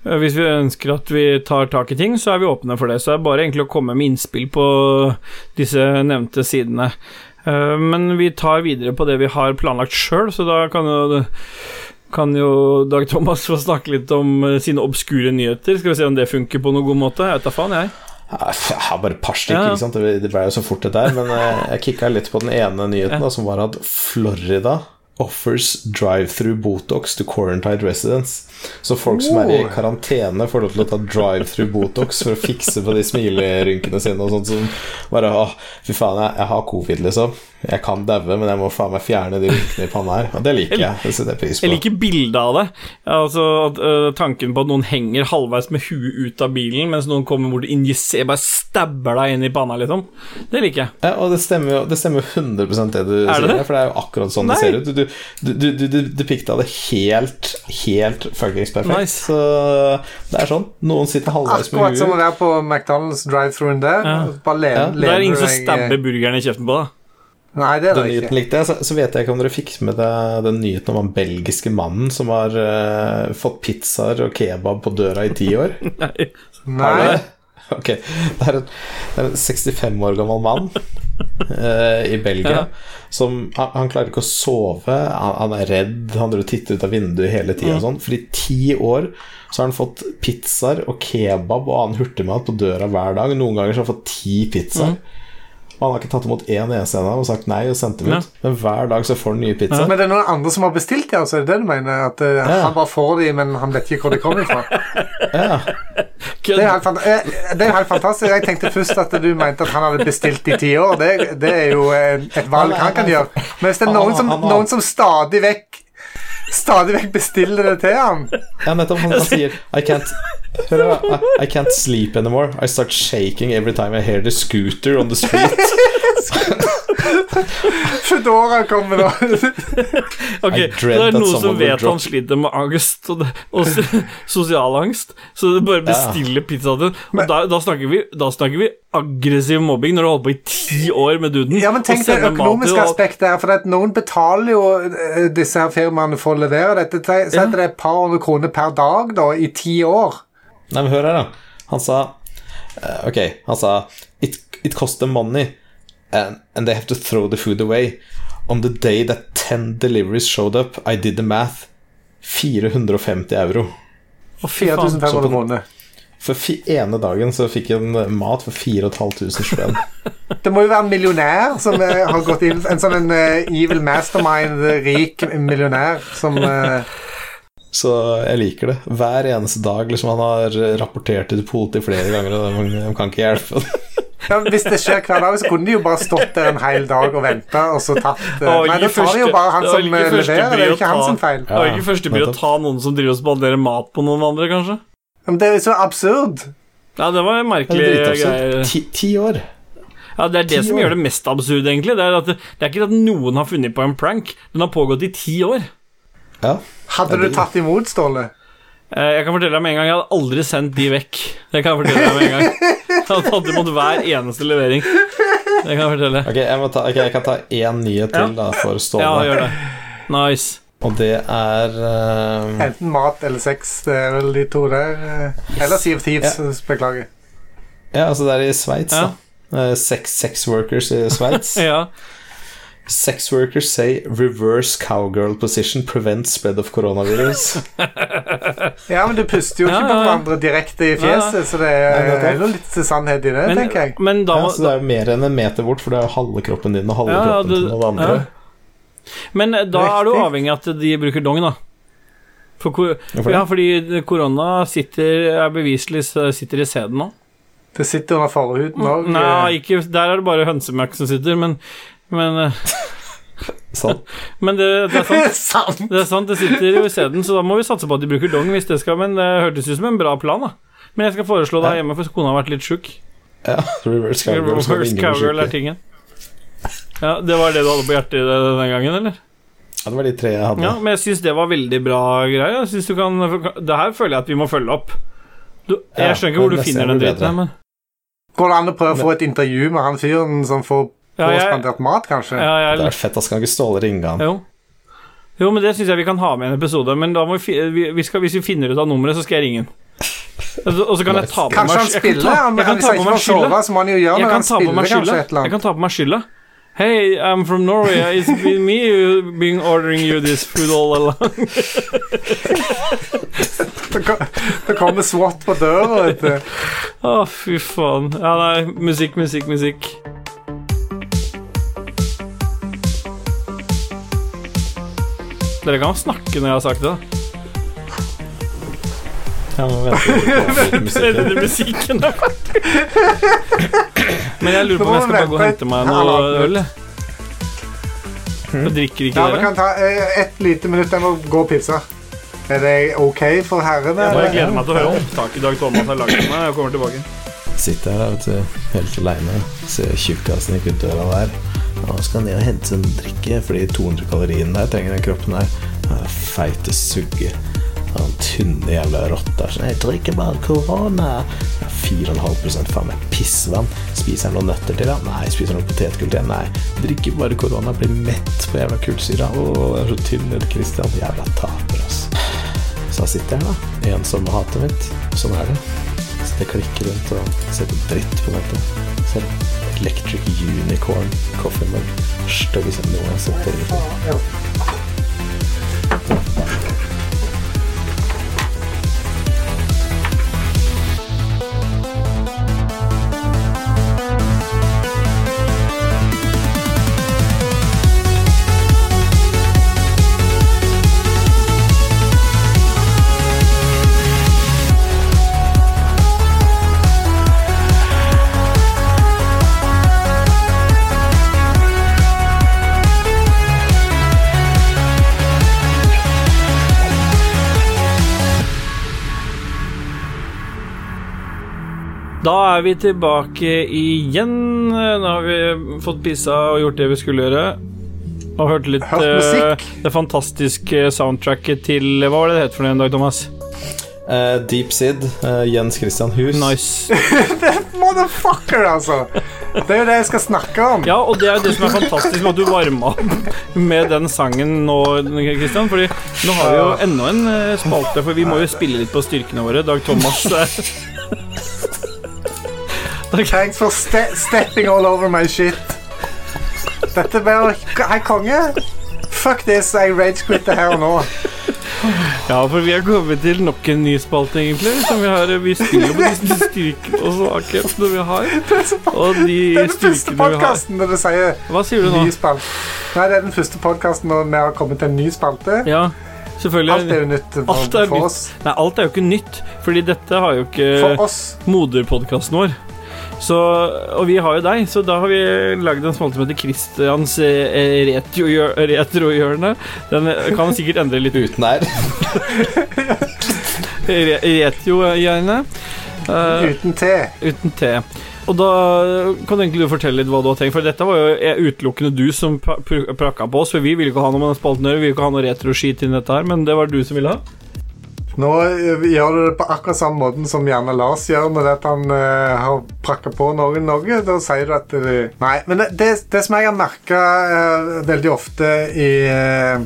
hvis vi ønsker at vi tar tak i ting, så er vi åpne for det. Så det er bare egentlig å komme med innspill på disse nevnte sidene. Eh, Men vi tar videre på det vi har planlagt sjøl, så da kan jo kan jo Dag Thomas få snakke litt om eh, sine obskure nyheter. Skal vi se om det funker på noen god måte. Jeg vet da faen, jeg. Jeg har bare et par stykker, Ja. det det ble jo så fort det der. Men eh, jeg kicka litt på den ene nyheten, da, som var at Florida offers drive-through Botox to quarantined residents. Så folk som er i Oh. karantene, får lov til å ta drive-through Botox for å fikse på de smilerynkene sine og sånt som bare Å, fy faen, jeg, jeg har covid, liksom. Jeg kan daue, men jeg må faen meg fjerne de rynkene i panna her. Og det liker jeg. Det setter jeg pris på. Jeg liker bildet av det. Altså at, uh, Tanken på at noen henger halvveis med huet ut av bilen, mens noen kommer bort og injiserer, bare stabber deg inn i panna, liksom. Det liker jeg. Ja, og det stemmer jo det stemmer 100 det du Er det sier, det? for det er jo akkurat sånn Nei. det ser ut. Du, du, du, du, du pikta det helt, helt fuckings perfekt. Nice. Så det er sånn. Noen sitter halvveis med Akkurat som å være på McDonald's drive-throughen der. Ja. Bare le, Ja. Det er ingen som stabber burgeren i kjeften på deg. Nei, det er Den det nyheten ikke. likte jeg. Så, så vet jeg ikke om dere fikk med deg den nyheten om han belgiske mannen som har uh, fått pizzaer og kebab på døra i ti år. Nei. Nei. Ok. Det er en, det er en 65 år gammel mann uh, i Belgia Ja. som han, han klarer ikke å sove. Han, han er redd, han driver og titter ut av vinduet hele tida. Mm. Sånn. For i ti år så har han fått pizzaer og kebab og annen hurtigmat på døra hver dag. Noen ganger så har han fått ti pizzaer. Mm. Og han har ikke tatt imot én eneste en av dem og sagt nei og sendt dem Ja. ut. Men hver dag så får han nye pizzaer. Men det er noen andre som har bestilt de, altså? Er det det du mener? At uh, Ja. han bare får de, men han vet ikke hvor de kommer fra? Ja. Det er, eh, det er helt fantastisk. Jeg tenkte først at du mente at han hadde bestilt i ti år. Det, det er jo et valg han kan gjøre. Men hvis det er noen som, noen som stadig vekk Stadig vekk bestiller det til ham Ja, nettopp. Han, han sier I can't I, I can't sleep anymore. I start shaking every time I hear the scooter on the street. Foodora kommer nå. Ok, Det er noen som vet han sliter med angst og, det, og sosial angst, så det bare bestiller pizza til og da, da, snakker vi, da snakker vi aggressiv mobbing når du har holdt på i ti år med duden. Ja, men tenk det økonomiske og- aspektet her. For at noen betaler jo eh, disse her firmaene for å levere dette. Så Ja. det er et par hundre kroner per dag da, i ti år. Nei, men hør her, da. Han sa eh, Ok, han sa It, it cost them money, and, and they have to throw the food away. On the day that 10 deliveries showed up, I did the math. 450 euro. Og 4500 kroner. For ene dagen så fikk jeg en mat for 4500 spenn. Det må jo være en millionær som eh, har gått inn En sånn en, eh, evil mastermind, eh, rik millionær som eh, Så jeg liker det. Hver eneste dag liksom Han har rapportert til politiet flere ganger, og de, de kan ikke hjelpe. Ja, Hvis det skjer hver dag, så kunne de jo bare stått der en hel dag og venta, og så tatt eh, Nei, da tar de jo bare han som eh, leverer. Det er jo ikke ta. sin feil. Det var ikke første by å ta noen som driver og spanderer mat på noen andre, kanskje? Men det er jo så absurd. Ja, det var en merkelig er greie. Ti, ti år. Ja, Det er det som gjør det mest absurd, egentlig. Det er, at det, det er ikke at noen har funnet på en prank. Den har pågått i ti år. Ja. Hadde du tatt imot, Ståle? Eh, Jeg kan fortelle deg med en gang Jeg hadde aldri sendt de vekk. Det kan jeg fortelle deg med en gang. Jeg hadde mot hver eneste levering. Det kan jeg fortelle. Ok, jeg, må ta, okay, jeg kan ta én nyhet til da for Ståle. Ja, gjør det. Nice. Og det er uh... Enten mat eller sex. Det er vel de to der. Eller Sea of Thieves. Beklager. Ja, altså det er i Sveits, Ja. da. Eh, Sex, sex workers i Sveits. Ja. Sex workers say reverse cowgirl position prevents spread of coronavirus. Ja, men du puster jo ikke ja, på hverandre direkte i fjeset, så det er, nettopp. er jo litt sannhet i det, Men, tenker jeg. men da ja, så det er jo mer enn en meter bort, for det er jo halve kroppen din og halve Ja, kroppen du, til noen andre. ja. Men da da er du avhengig av at de bruker dong, da. For, ja, fordi korona sitter, er beviselig sitter i sæden nå. Det sitter under forhuden òg. Nei, ikke, der er det bare hønsemelk som sitter, men Men, eh, Sånn. men det, det er sant. Sant! Det er sant, det sitter jo i sæden, så da må vi satse på at de bruker dong hvis det skal Men det hørtes ut som en bra plan, da. Men jeg skal foreslå det her hjemme, for kona har vært litt sjuk. Ja, reverse cowgirl. Reverse cowgirl er tingen. Ja, Det var det du hadde på hjertet den gangen, eller? Ja, det var de tre jeg hadde. Ja, men jeg syns det var veldig bra greier. Jeg synes du kan Det her føler jeg at vi må følge opp. Du, Ja, jeg skjønner ikke hvor du finner den dritten men Går det an å prøve å få et intervju med han fyren som får ja, jeg, spandert mat, kanskje? ja, Det er fett, da skal ikke Ståle ringe han. Jo. Jo, men det syns jeg vi kan ha med i en episode. Men da må vi, vi, vi skal, hvis vi finner ut av nummeret, så skal jeg ringe han. Og så- kan jeg ta på Kanskje han meg jeg kan ta- Jeg kan ta på meg skylda. så må han jo gjøre Jeg kan ta på meg skylda. Jeg kan ta på meg skylda. Hey, I'm from Norway. It's been me who been ordering you this food all along. Det Det kommer SWAT på døra, vet du. Å, fy faen. Ja, nei, musikk, musikk, musikk. Dere kan snakke når jeg har sagt det. Ja, nå vent, vent, vent, Venter musikken. på musikken. Men jeg lurer på om jeg skal bare gå og hente meg noe øl. jeg. Drikker ikke Ja, vi dere. kan ta et ett lite minutt. Jeg må gå og pisse. Er det ok for herrene? Jeg gleder meg til å høre opptaket Dag Thomas har lagd meg. Jeg kommer tilbake. Sitter her, vet du, helt aleine. Ser tjukkasen i kulturen døra Nå skal ned og hente en drikke, fordi 200 kaloriene der trenger den kroppen her. Feite sugge. Den tynne jævla rotta. Sånn, jeg drikker bare korona. Ja, 4,5 faen meg pissvann. Spiser jeg noen nøtter til, da? Nei. Spiser noen noe potetgull til? Nei. Drikker bare korona. Blir mett på jævla kullsyra. Å, jeg er så tynn, Ed Christian. Jævla taper, ass. Så jeg sitter her, da. Ensom med hatet mitt. Sånn er det. Sitter det klikker rundt og ser på dritt på nettet. Ser Electric Unicorn Coffee Mug. Styggeste jeg noen har sett. egentlig. Da er vi tilbake igjen. Nå har vi fått pissa og gjort det vi skulle gjøre. Og hørt litt Hørt uh, det fantastiske soundtracket til Hva var det det het for en dag, Thomas? Uh, Deep Sid, Uh, Jens Christian Hus. Nice. Motherfucker, altså! Det er jo det jeg skal snakke om. Ja, og det er jo det som er fantastisk med at du varma opp med den sangen nå, Christian. Fordi nå har vi jo enda en spalte, for vi må jo spille litt på styrkene våre. Dag Thomas Thanks for ste stepping all over my shit. Dette blir Hei, konge. Fuck this, jeg ragequitter her og nå. Ja, for vi har kommet til nok en ny spalte, egentlig. Som vi, har, vi spiller på de styrkene og svakhetene vi har. Og de Det er den første podkasten når du sier Hva sier du nå? ny spalte. Nei, det er den første podkasten når vi har kommet til en ny spalte. Ja, Alt er selvfølgelig. jo nytt for, Alt er for nytt. oss. Nei, alt er jo ikke nytt, fordi dette har jo ikke For oss. moderpodkasten vår. Så, og vi har jo deg, så da har vi lagd en spalte som heter Christians eh, retrohjør- retrohjørne. Den kan sikkert endre litt. Uten her. Re- Retrohjørne. Eh, Uten T. uten T. Og da kan egentlig du fortelle litt hva du har tenkt, for dette var jo eh, utelukkende du som pra- prakka på oss, for vi ville ikke ha noe med den spalten å gjøre, vi ville ikke ha noe retroskit inn i dette her, men det var du som ville ha. Nå eh, gjør du det på akkurat samme måten som gjerne Lars gjør når det at han uh, har prakka på noen noe. Da sier du at det Nei, men det, det, det som jeg har merka veldig ofte i uh,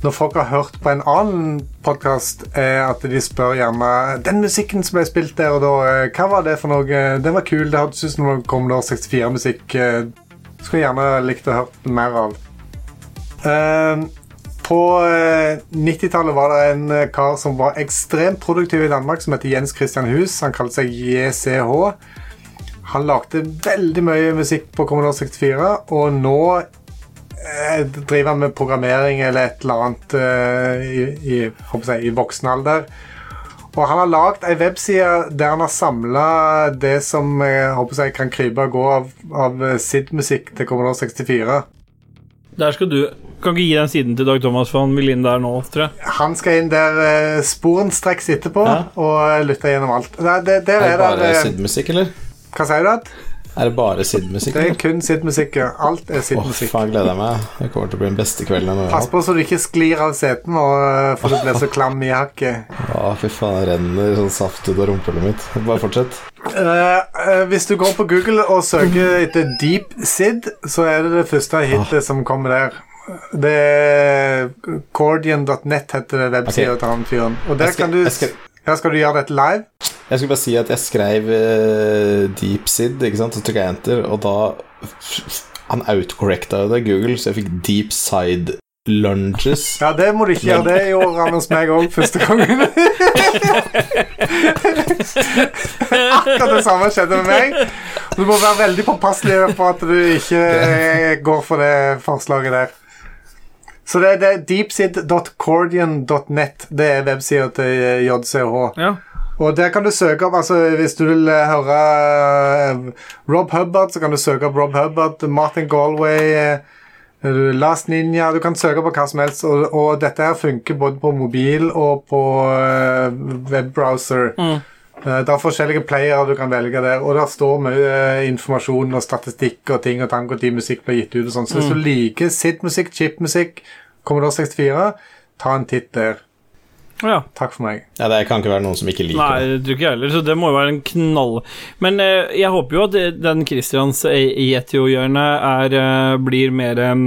Når folk har hørt på en annen podkast, er at de spør gjerne Den musikken som ble spilt der og da, eh, hva var det for noe? Den var kul. Det hørtes ut som det kom 64-musikk. eh, Skulle gjerne likt å høre mer av. Eh, på eh, 90-tallet var det en eh, kar som var ekstremt produktiv i Danmark, som heter Jens Christian Hus. Han kalte seg JCH. Han lagde veldig mye musikk på Kommunal 64, og nå eh, driver han med programmering eller et eller annet eh, i, i, jeg, i voksen alder. Og han har lagd ei webside der han har samla det som jeg håper jeg, kan krype og gå av, av eh, SID-musikk til Kommunal 64. Der skal du Kan ikke gi den siden til Dag Thomas, for han vil inn der nå, tror jeg. Han skal inn der eh, sporenstreks etterpå Ja. og eh, lytte gjennom alt. Det, det, det Er er det bare eh, SID-musikk, eller? Hva sier du? at? Er det bare SID-musikk? Det er kun SID-musikk. ja. Alt er Åh, SID-musikk. faen, gleder jeg meg. Det kommer til å bli den beste kvelden jeg har Pass på så du ikke sklir av seten, og, for du blir så klam i hakket. Å, fy faen, det renner sånn saft ut av rumpehullet mitt. Bare fortsett. Uh, uh, hvis du går på Google og søker etter Deep SID, så er det det første hitet som kommer der. Det Cordian.net heter websida okay. til han fyren. Og der skal- kan du skal- skal du gjøre dette live? Jeg skulle bare si at jeg skrev uh, DeepSid, ikke sant, så trykka jeg enter, og da Han outcorrecta jo det, Google, så jeg fikk DeepSide lunges. Ja, det må du ikke gjøre. Det gjorde han hos meg òg første gangen. Akkurat det samme skjedde med meg. Du må være veldig påpasselig på at du ikke går for det forslaget der. Så det, det er deepsid.cordian.net. Det er websida til JCH. Ja. Og der kan du søke opp altså Hvis du vil eh, høre eh, Rob Hubbard, så kan du søke opp Rob Hubbard, Martin Galway eh, Last Ninja Du kan søke på hva som helst. Og, og dette her funker både på mobil og på eh, webbrowser. Mm. Eh, det er forskjellige playere du kan velge der, og der står mye eh, informasjon og statistikk og ting og tang og de musikk blir gitt ut og sånn. Så hvis du liker sitt musikk, chip-musikk, Commodore 64, ta en titt der. ja. Takk for meg. Ja, det kan ikke være noen som ikke liker Nei, det. tror ikke jeg heller, så det må jo være en knall... Men eh, jeg håper jo at den Christians Jetio-hjørne er eh, blir mer eh,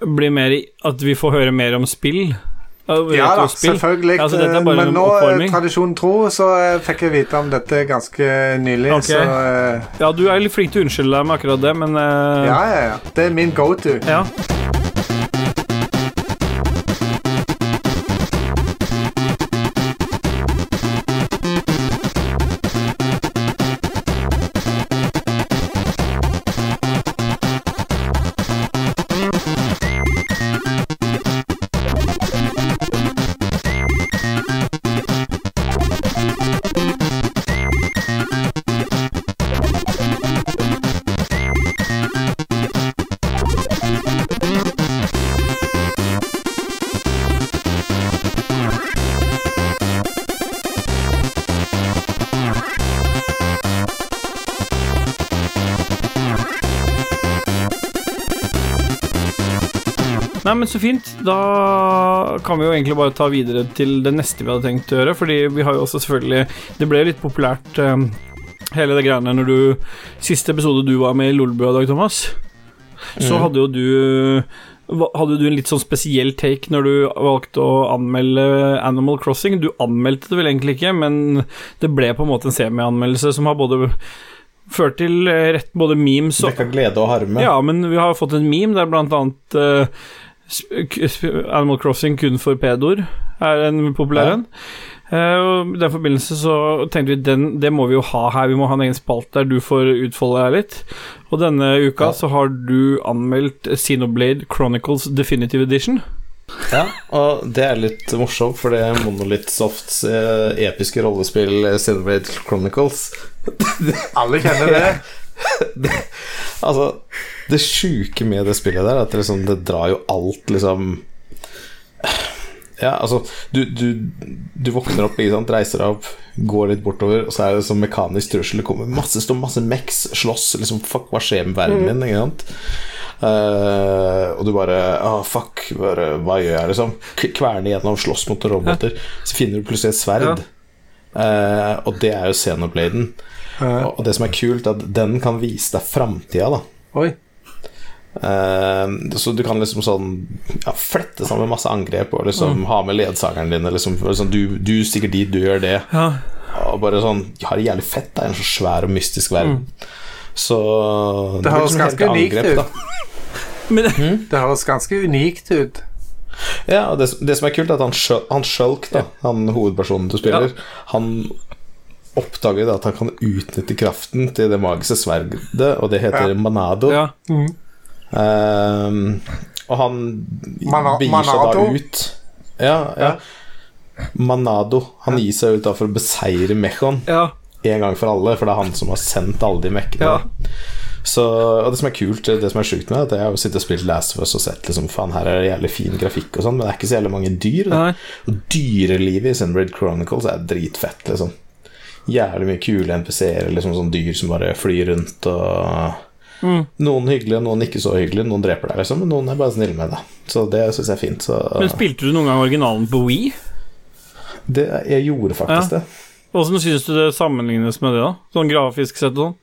Blir mer At vi får høre mer om spill. Ja da, selvfølgelig. selvfølgelig. Altså, er Men nå, tradisjonen oppvarming. tro, så eh, fikk jeg vite om dette ganske nylig. okay. Så uh... Ja, du er litt flink til å unnskylde deg med akkurat det, men uh... ja, ja, ja. Det er min go to. ja. Så fint. Da kan vi jo egentlig bare ta videre til det neste vi hadde tenkt å gjøre, fordi vi har jo også selvfølgelig Det ble litt populært, um, hele det greiene når du Siste episode du var med i Lolbua, Dag Thomas, så mm. hadde jo du hadde du en litt sånn spesiell take når du valgte å anmelde Animal Crossing? Du anmeldte det vel egentlig ikke, men det ble på en måte en semianmeldelse som har både ført til eh, rett både memes og Dekka glede og harme. ja, men vi har fått en meme der blant annet sp- Animal Crossing kun for pedoer er en populær en. Ja. og I den forbindelse så tenkte vi den, det må vi jo ha her. Vi må ha en egen spalt der du får utfolde deg litt. Og denne uka Ja. så har du anmeldt Xenoblade Chronicles Definitive Edition. Ja, og det er litt morsomt, for det er Monolith Softs eh, episke rollespill Xenoblade Chronicles Alle kjenner det. Altså, det sjuke med det spillet der er at det, liksom, det drar jo alt liksom Ja, altså du, du, du våkner opp, reiser deg opp, går litt bortover, og så er det sånn mekanisk trussel. Det kommer masse, står masse meks, slåss, liksom Fuck, hva skjer med verden min? Eh, og du bare oh, fuck, bare, hva gjør jeg, liksom? Kverne gjennom, slåss mot roboter. Så finner du plutselig et sverd. Eh, og det er jo Xenobladen. Ja. Og det som er kult, er at den kan vise deg framtida, da. Oi. Eh, så du kan liksom sånn ja, flette sammen masse angrep og liksom ha med ledsageren din. Liksom, sånn, du, du stikker dit, du gjør det. Ja. Og bare sånn De har det jævlig fett, Det er en så svær og mystisk verden. Så Det blir høres liksom ganske unikt angrep, ut. Men, mm? Det høres ganske unikt ut. Ja, og det, det som er kult, er at han, han Shulk, da, han hovedpersonen du spiller, han oppdager da at han kan utnytte kraften til det magiske sverdet, og det heter Ja. Manado. ja. Ehm, og han Mana- begir seg da ut Ja, ja. Manado. Han gir seg ut da for å beseire Mechon ja. en gang for alle, for det er han som har sendt alle de mekkene. Ja. Så, og det som er kult, det som er sjukt med det, er at jeg har sittet og spilt Last of Us og sett liksom, faen, her er det jævlig fin grafikk og sånn, men det er ikke så jævlig mange dyr. Da. Og dyrelivet i Sunbred Chronicles er dritfett, liksom. Jævlig mye kule NPC-er, liksom sånn dyr som bare flyr rundt og Mm. Noen hyggelige, noen ikke så hyggelige. Noen dreper deg, liksom, men noen er bare snille med deg. Så det syns jeg er fint. Så Men spilte du noen gang originalen på Wii? det, jeg gjorde faktisk Ja. det. Åssen syns du det sammenlignes med det, da? Sånn grafisk sett og sånn?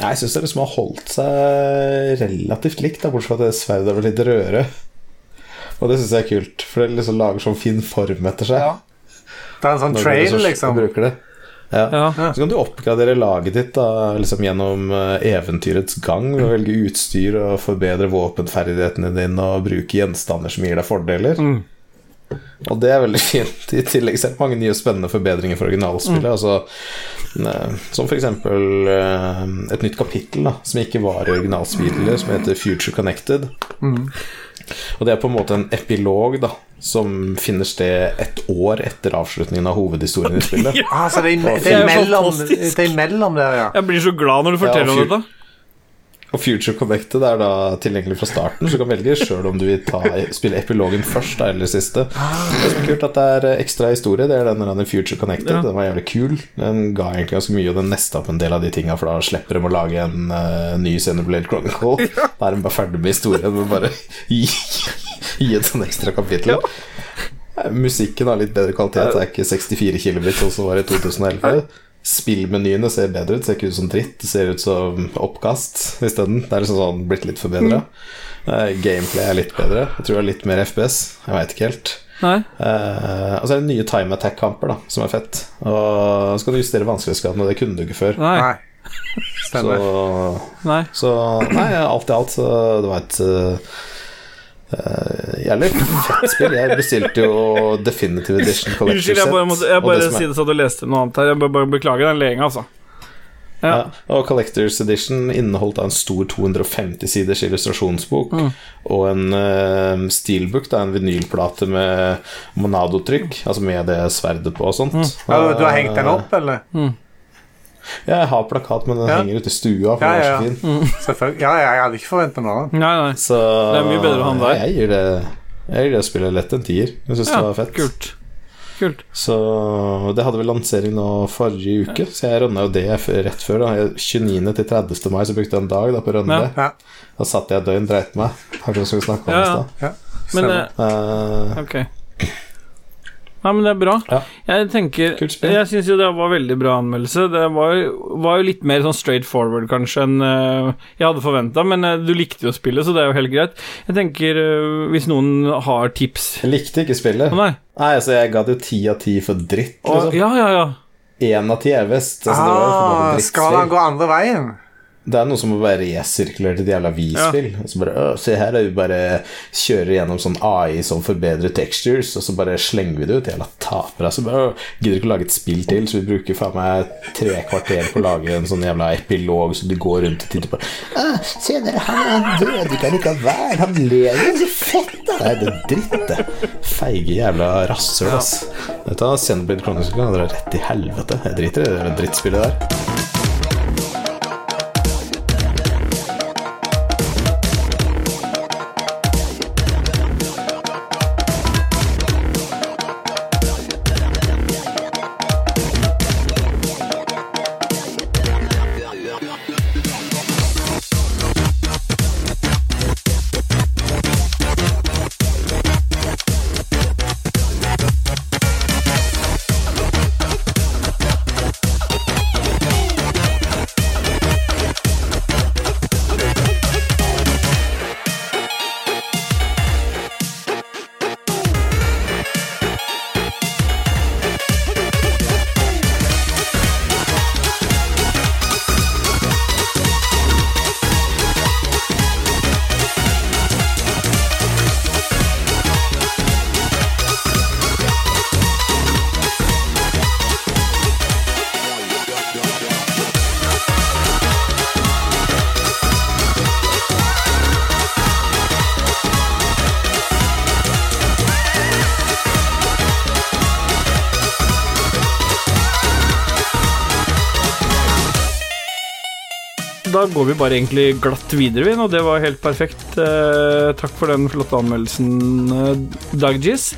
Jeg syns det liksom har holdt seg relativt likt, da, bortsett fra at det sverdet er litt rødere. Og det syns jeg er kult, for det liksom lager sånn fin form etter seg. Ja. Det er en sånn trail, liksom. bruker det. Ja. Ja. Så kan du oppgradere laget ditt da, liksom gjennom eh, eventyrets gang ved å velge utstyr og forbedre våpenferdighetene dine og bruke gjenstander som gir deg fordeler. Mm. Og det er veldig fint. I tillegg så er mange nye spennende forbedringer for originalspillet. Mm. Altså, som for eksempel eh, et nytt kapittel da, som ikke var i originalspillet, som heter Future Connected. Mm. Og det er på en måte en epilog da som finner sted et år etter avslutningen av hovedhistorien i spillet. ja, altså, det er, det Det er, mellom, det er mellom der, ja. Jeg blir så glad når du Ja, forteller om dette. Og Future Connected er da tilgjengelig fra starten, så du kan velge sjøl om du vil ta, spille epilogen først da, eller siste. Det er kult, at det er eh, ekstra historie. Det er den der Future Connected. Ja. Den var jævlig kul. Den ga egentlig ganske mye, og den nesta opp en del av de tinga, for da slipper de å lage en uh, ny Xenoblade Chronicle. Da er de bare ferdig med historien, men bare gi, gi et sånn ekstra kapittel. Ja. Musikken har litt bedre kvalitet, det er ikke 64 kilobit, sånn som var i 2011. Spillmenyene ser bedre ut, ser ikke ut som dritt, det ser ut som oppkast isteden. Det er liksom sånn blitt litt forbedra. gameplay er litt bedre. Jeg tror det er litt mer FPS. Jeg veit ikke helt. Nei? Eh, og så er det nye time attack-kamper, da, som er fett. Og så kan du justere vanskelighetsgraden, og det kunne du ikke før. Nei. Nei. Stemmer. Så, Nei. så Nei, alt i alt så det var et uh, uh, jævlig fett spill. Jeg bestilte jo Definitive Edition Collector Unnskyld, jeg bare, måtte, jeg og det bare er- si det så du leste noe annet her. Jeg bare, bare beklager den leenga, altså. Ja. Ja, og Collectors Edition inneholdt en stor 250 siders illustrasjonsbok Mm. og en uh, steelbook, da, en vinylplate med Monado-trykk, altså med det sverdet på og sånt. Mm. Ja, du, du har hengt den opp, eller? Ja, jeg har plakat, men den Ja. henger ute i stua, for Ja, den er så ja. fin. Selvfølgelig. Ja, ja, jeg hadde ikke forventa noe nei. Så Det er mye bedre å ha den der. Jeg gir det Jeg gir det spillet lett en tier. Jeg syns Ja, det var fett. kult. Kult. Så det hadde vel lansering nå forrige uke, så jeg rønna jo det rett før. da 29. til 30. mai, så brukte jeg en dag da på å rønne det. Ja. Da satt jeg et døgn, dreit meg. Kanskje vi snakke om Ja, i ja. stad. Ja, Men uh, eh, Eh, Ok. Nei, men det er bra. Ja. Jeg tenker Jeg syns jo det var veldig bra anmeldelse. Det var, jo- var jo litt mer sånn straight forward, kanskje, enn uh, jeg hadde forventa, men uh, du likte jo spillet, så det er jo helt greit. Jeg tenker, uh, hvis noen har tips jeg likte ikke spillet. Nei. Nei, altså Jeg ga det jo ti av ti for dritt. liksom. Liksom. ja, ja, ja. Én av ti er best. Altså, det var jo Ah, skal han gå andre veien? Det er noe som å bare resirkulere til et jævla V-spill Og så bare, «Å, Se her, er vi bare kjører gjennom sånn AI som forbedrer textures, og så bare slenger vi det ut. Jævla tapere. Så bare, «Å, gidder ikke å lage et spill til, så vi bruker faen meg tre kvarter på å lage en sånn jævla epilog så du går rundt og titter på. «Å, Se der, han er død ikke likevel. Han lever. Så fett, da. Nei, det er dritt, det. Feige jævla rasshøl, ass. Vet du Xenoblade Chronicles kan dra rett i helvete. Jeg driter i det drittspillet der. Går vi bare egentlig glatt videre, vi, og det var helt perfekt. Eh, takk for den flotte anmeldelsen, eh, Daggis.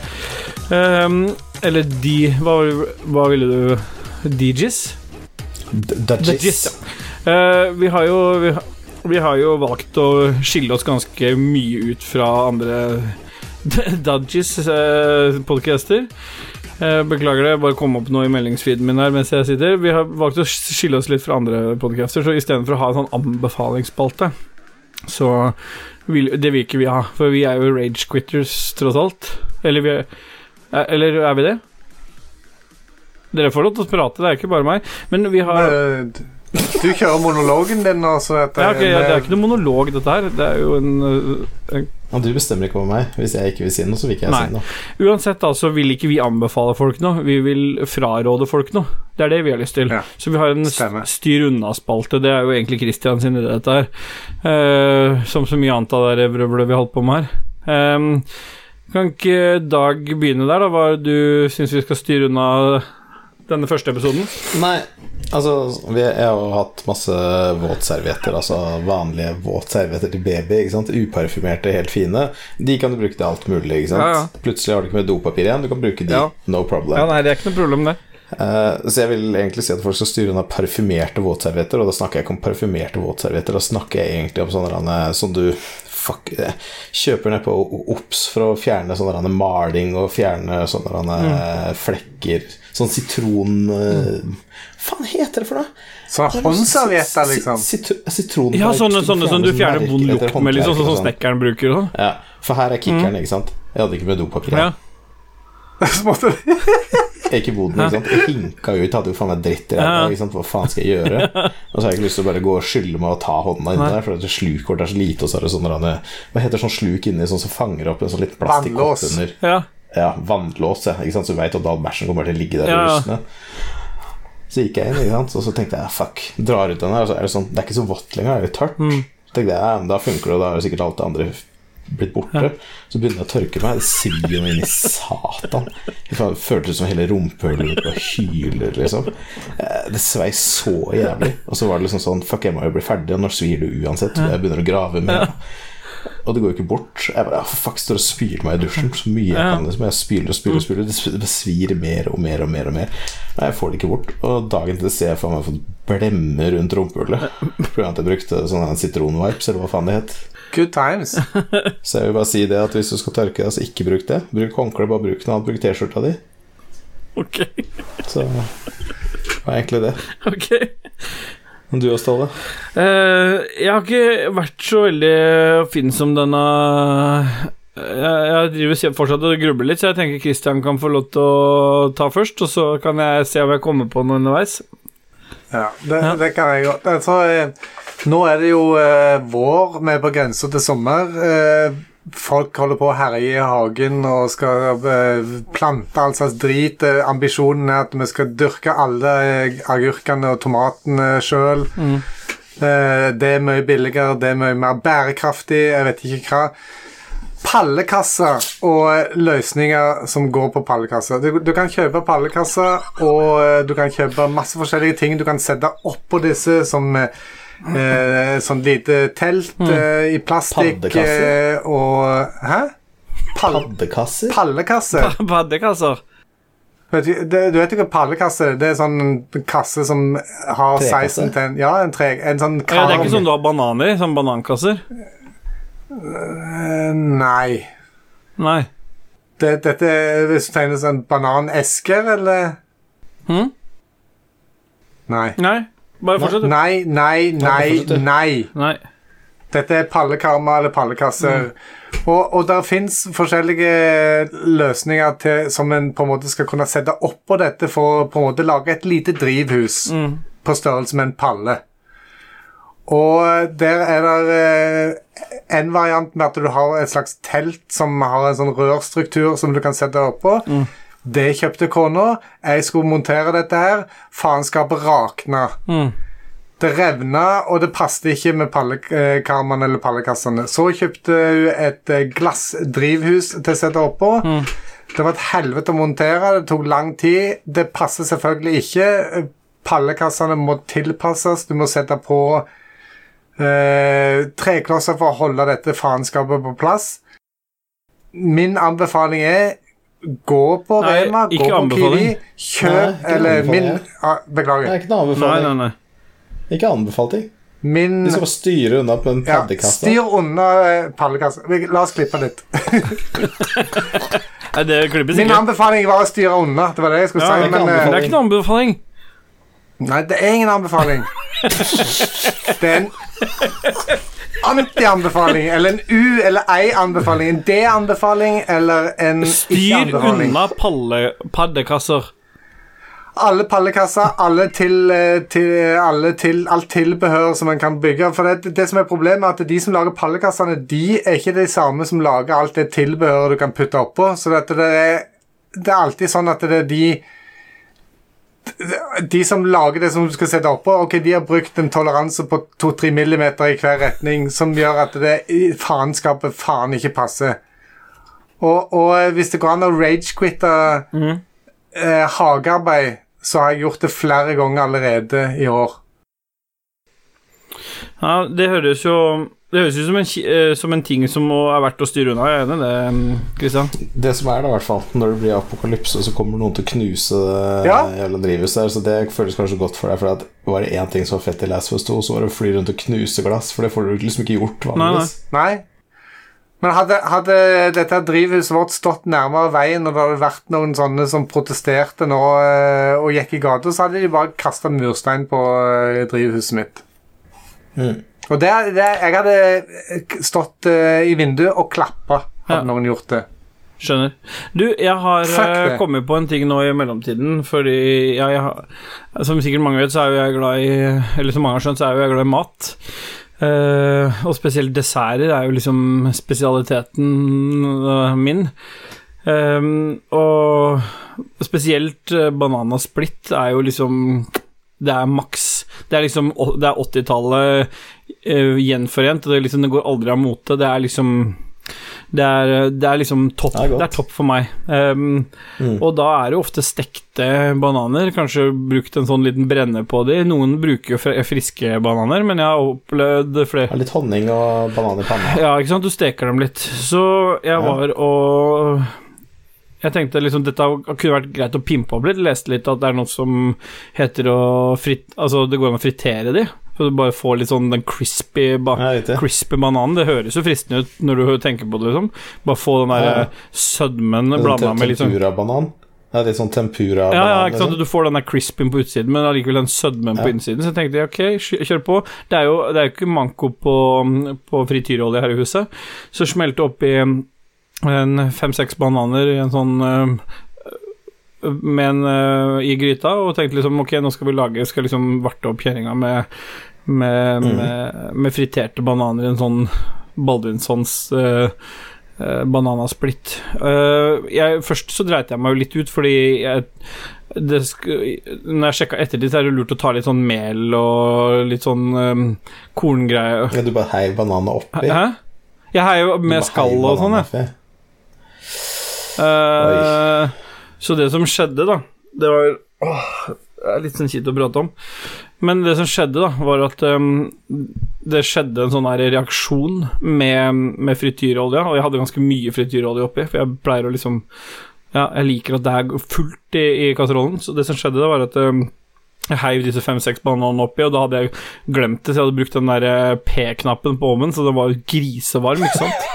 Eh, eller de hva, hva ville du? Dudgies. Dudgies, ja. Eh, vi har jo vi, har- vi har jo valgt å skille oss ganske mye ut fra andre Dudgies eh, podcaster. Eh, beklager det, bare kom opp noe i meldingsfeeden min her mens jeg sitter. Vi har valgt å skille oss litt fra andre podcaster, så istedenfor å ha en sånn anbefalingsspalte, så vil, det vil ikke vi ha. For vi er jo rage quitters, tross alt. Eller, vi er, er- eller er vi det? Dere får lov til å prate, det er ikke bare meg. Men vi har Eh, Du kjører monologen din nå, så ja, okay, ja, Det er ikke noe monolog, dette her. Det er jo en, en... Ja, du bestemmer ikke over meg. Hvis jeg ikke vil si noe, så vil ikke jeg Nei. si noe. Uansett, da, så vil ikke vi anbefale folk noe. Vi vil fraråde folk noe. Det er det vi har lyst til. Ja. Så vi har en styr unna-spalte. Det er jo egentlig Christian sin idé, dette her. Uh, som så mye annet av det vrøvlet vi holdt på med her. Um, kan ikke Dag begynne der, da? Hva du syns vi skal styre unna denne første episoden? Nei, altså vi, har jo hatt masse våtservietter, altså vanlige våtservietter til baby. ikke sant? Uparfymerte, helt fine. De kan du bruke til alt mulig. ikke sant? Ja, ja. Plutselig har du ikke mer dopapir igjen, du kan bruke de. Ja. No problem. Ja, nei, det er ikke noe problem, det. Uh, så jeg vil egentlig si at folk skal styre unna parfymerte våtservietter, og da snakker jeg ikke om parfymerte våtservietter, da snakker jeg egentlig om sånne som du fuck, eh, kjøper ned på Ops for å fjerne rane maling og fjerne sånne mm. flekker. Sånn sitron... Mm. Hva faen heter det for noe? Så håndservietter, liksom. Sitron Ja, sånne, sånne som du fjerner vond lukt med, liksom, sånn som snekkeren bruker sånn. Ja, for her er kickeren, ikke sant? Jeg hadde ikke med dopapir. Ja. Måtte Ikke boden, ikke sant? Jeg hinka ut, hadde jo faen meg dritt i ræva. Hva faen skal jeg gjøre? Og så har jeg ikke lyst til å bare gå og skylle meg og ta hånda inni der, for det sluket vårt er så lite, og så er det sånn Hva heter sånn sluk inni, sånn som fanger opp en sånn liten plastikkopp under? Ja. Ja, vannlåse. Ikke sant? Så veit at all bæsjen kommer til å ligge der Ja, og ja. Så gikk jeg inn, ikke sant? og så tenkte jeg fuck, drar ut den her, så er det sånn Det er ikke så vått lenger, det er litt tørt. Mm. Tenkte jeg, ja, da funker det, og da er sikkert alt det andre blitt borte. Så begynner jeg å tørke meg, det svir jo inn i satan. Det føltes som hele rumpehullet mitt hyler, liksom. Eh, Det svei så jævlig. Og så var det liksom sånn Fuck, jeg må jo bli ferdig, og nå svir du uansett. Jeg begynner å grave mer. Og det går jo ikke bort. Jeg bare, ja, fuck, står og spyler meg i dusjen så mye jeg kan. Liksom. Jeg spyler og spyler og spyler. Det sv- svir mer og mer og mer. og mer Nei, jeg får det ikke bort. Og dagen til ser jeg faen meg fått blemmer rundt rumpehullet. pga. at jeg brukte sånne sitronvipes, eller hva faen det het. Good times. Så jeg vil bare si det at hvis du skal tørke deg, så ikke bruk det. Bruk håndkle, bare bruk noe annet. Bruk T-skjorta di. Ok. Så det var egentlig det. ok. Du og Ståle? Uh, jeg har ikke vært så veldig oppfinnsom denne jeg, jeg driver fortsatt og grubler litt, så jeg tenker Christian kan få lov til å ta først, og så kan jeg se om jeg kommer på noe underveis. Ja, det, Ja. det kan jeg godt. Altså, eh, nå er det jo eh, vår, vi er på grensa til sommer. Eh, folk holder på å herje i hagen og skal eh, plante all slags drit. Eh, ambisjonen er at vi skal dyrke alle eh, agurkene og tomatene sjøl. Mm. det er mye billigere, det er mye mer bærekraftig, jeg vet ikke hva. Pallekasser og løsninger som går på pallekasser. Du, du kan kjøpe pallekasser, og du kan kjøpe masse forskjellige ting du kan sette oppå disse, som eh, sånn lite telt eh, i plastikk Paddekasser? eh, og Hæ? Pall, Paddekasser? pallekasser? Paddekasser. Vet du, det, du vet ikke hva pallekasse er? Det er sånn kasse som har Trekasse? 16 til en Ja, en tre... En sånn Ja, det er ikke sånn du har bananer i? Sånn banankasser? Eh, Nei. Nei. Det, dette er hvis du tegner sånn bananesker, eller? Hm? Nei. Nei. Bare fortsett. du. Nei, nei, nei, nei. Nei. Dette er pallekarma eller pallekasser. Og, og der fins forskjellige løsninger til, som en på en måte skal kunne sette oppå dette for å på en måte lage et lite drivhus Mm. på størrelse med en palle. Og der er det eh, en variant med at du har et slags telt som har en sånn rørstruktur som du kan sette oppå. Det kjøpte kona. Jeg skulle montere dette her. Faenskapet rakna. Mm. Det revna, og det passet ikke med pallekarmene eller pallekassene. Så kjøpte hun et eh, glassdrivhus til å sette oppå. Det var et helvete å montere, det tok lang tid. Det passer selvfølgelig ikke. Pallekassene må tilpasses. Du må sette på eh, treklosser for å holde dette faenskapet på plass. Min anbefaling er gå på Nei, Rema, gå på anbefaling. Kiwi, kjøp Nei, Eller min ah, Det Beklager. er ikke noe anbefaling. nei, nei. Ikke anbefalt ting. Min De skal bare styre unna på en ja, paddekasse. Styr unna eh, pallekassa. La oss klippe litt. Det klippes Min anbefaling var å styre unna. Det var det jeg skulle Ja, si. er Men, eh, Det er ikke noen anbefaling. nei, det er ingen anbefaling. Det er en anti-anbefaling. Eller en U- eller ei-anbefaling. En D-anbefaling eller en Styr ikke-anbefaling. unna palle, paddekasser. Alle pallekasser, alle til, eh, til, alle til alt tilbehør som en kan bygge. For det, det som er Problemet er at de som lager pallekassene, de er ikke de samme som lager alt det tilbehøret du kan putte oppå. Så det, det, er, det er alltid sånn at det er de de som lager det som du skal sette oppå, ok, de har brukt en toleranse på 2-3 millimeter i hver retning, som gjør at det faenskapet faen ikke passer. Og, og hvis det går an å ragequitte eh, hagearbeid, så har jeg gjort det flere ganger allerede i år. Ja, det høres jo Det høres ut som en, eh, som en ting som må, er verdt å styre unna. Jeg er enig det, Kristian. Det som er da, i hvert fall, når det blir apokalypse, så kommer noen til å knuse det Ja. jævla drivhuset der, så det føles kanskje godt for deg. For at var det én ting som var fett i Last Fest 2, så var det å fly rundt og knuse glass, for det får du liksom ikke gjort vanligvis. Nei. Men hadde, hadde dette drivhuset vårt stått nærmere veien, og det hadde vært noen sånne som protesterte nå eh, og gikk i gata, så hadde de bare kasta murstein på eh, drivhuset mitt. Mm. Og det, det, jeg hadde eh, stått uh, i vinduet og klappa, hadde Ja. noen gjort det. Skjønner. Du, jeg har eh, kommet på en ting nå i mellomtiden, fordi jeg, jeg Som sikkert mange vet, så er jo jeg glad i Eller som mange har skjønt, så er jo jeg glad i mat. Uh, og spesielt desserter er jo liksom spesialiteten min. Ehm, og spesielt uh, bananasplitt er jo liksom Det er maks. Det er liksom å- Det er 80-tallet uh, gjenforent, og det, liksom, det går aldri av mote. Det er liksom det er, det er liksom topp. Det er. Det er topp for meg. Um, Mm. Og da er det jo ofte stekte bananer. Kanskje brukt en sånn liten brenne på de. Noen bruker jo friske bananer, men jeg har opplevd flere Litt honning og banan i panna. Ja, ikke sant, du steker dem litt. Så jeg var og Jeg tenkte liksom dette kunne vært greit å pimpe opp litt. Leste litt at det er noe som heter å fritt... Altså, det går an å fritere de. Så du bare får litt sånn den crispy ba Crispy bananen, det høres jo fristende ut når du tenker på det, liksom. Bare få den der Ja, ja. sødmen Sånn blanda med litt sånn Tempura-banan. Ja, litt sånn tempura-banan. ja, ja, ikke sant? liksom. Du får den der crispyen på utsiden, men allikevel den sødmen på innsiden. Så jeg tenkte ok, kjør på. Det er jo det er jo ikke manko på, på frityrolje her i huset. Så smelte oppi fem-seks bananer i en sånn øh, med en øh, i gryta, og tenkte liksom ok, nå skal vi lage Skal liksom varte opp kjerringa med, med, mm. med, med friterte bananer i en sånn Baldvinssons uh, eh, bananasplitt. Uh, jeg, først så dreit jeg meg jo litt ut, fordi jeg det Når jeg sjekka ettertid, så er det lurt å ta litt sånn mel og litt sånn um, korngreier. Ja, du bare heiv bananene oppi. Hæ? Jeg heier jo med skall og sånn, jeg. Eh, så det som skjedde, da Det var åh, Det er litt sånn kjipt å prate om. Men det som skjedde, da, var at um, det skjedde en sånn her reaksjon med, med frityrolje, og jeg hadde ganske mye frityrolje oppi, for jeg pleier å liksom Ja, jeg liker at det er fullt i, i kasserollen, så det som skjedde, da, var at um, jeg heiv disse fem-seks bananene oppi, og da hadde jeg glemt det, så jeg hadde brukt den der eh, P-knappen på ovnen, så den var grisevarm, ikke sant?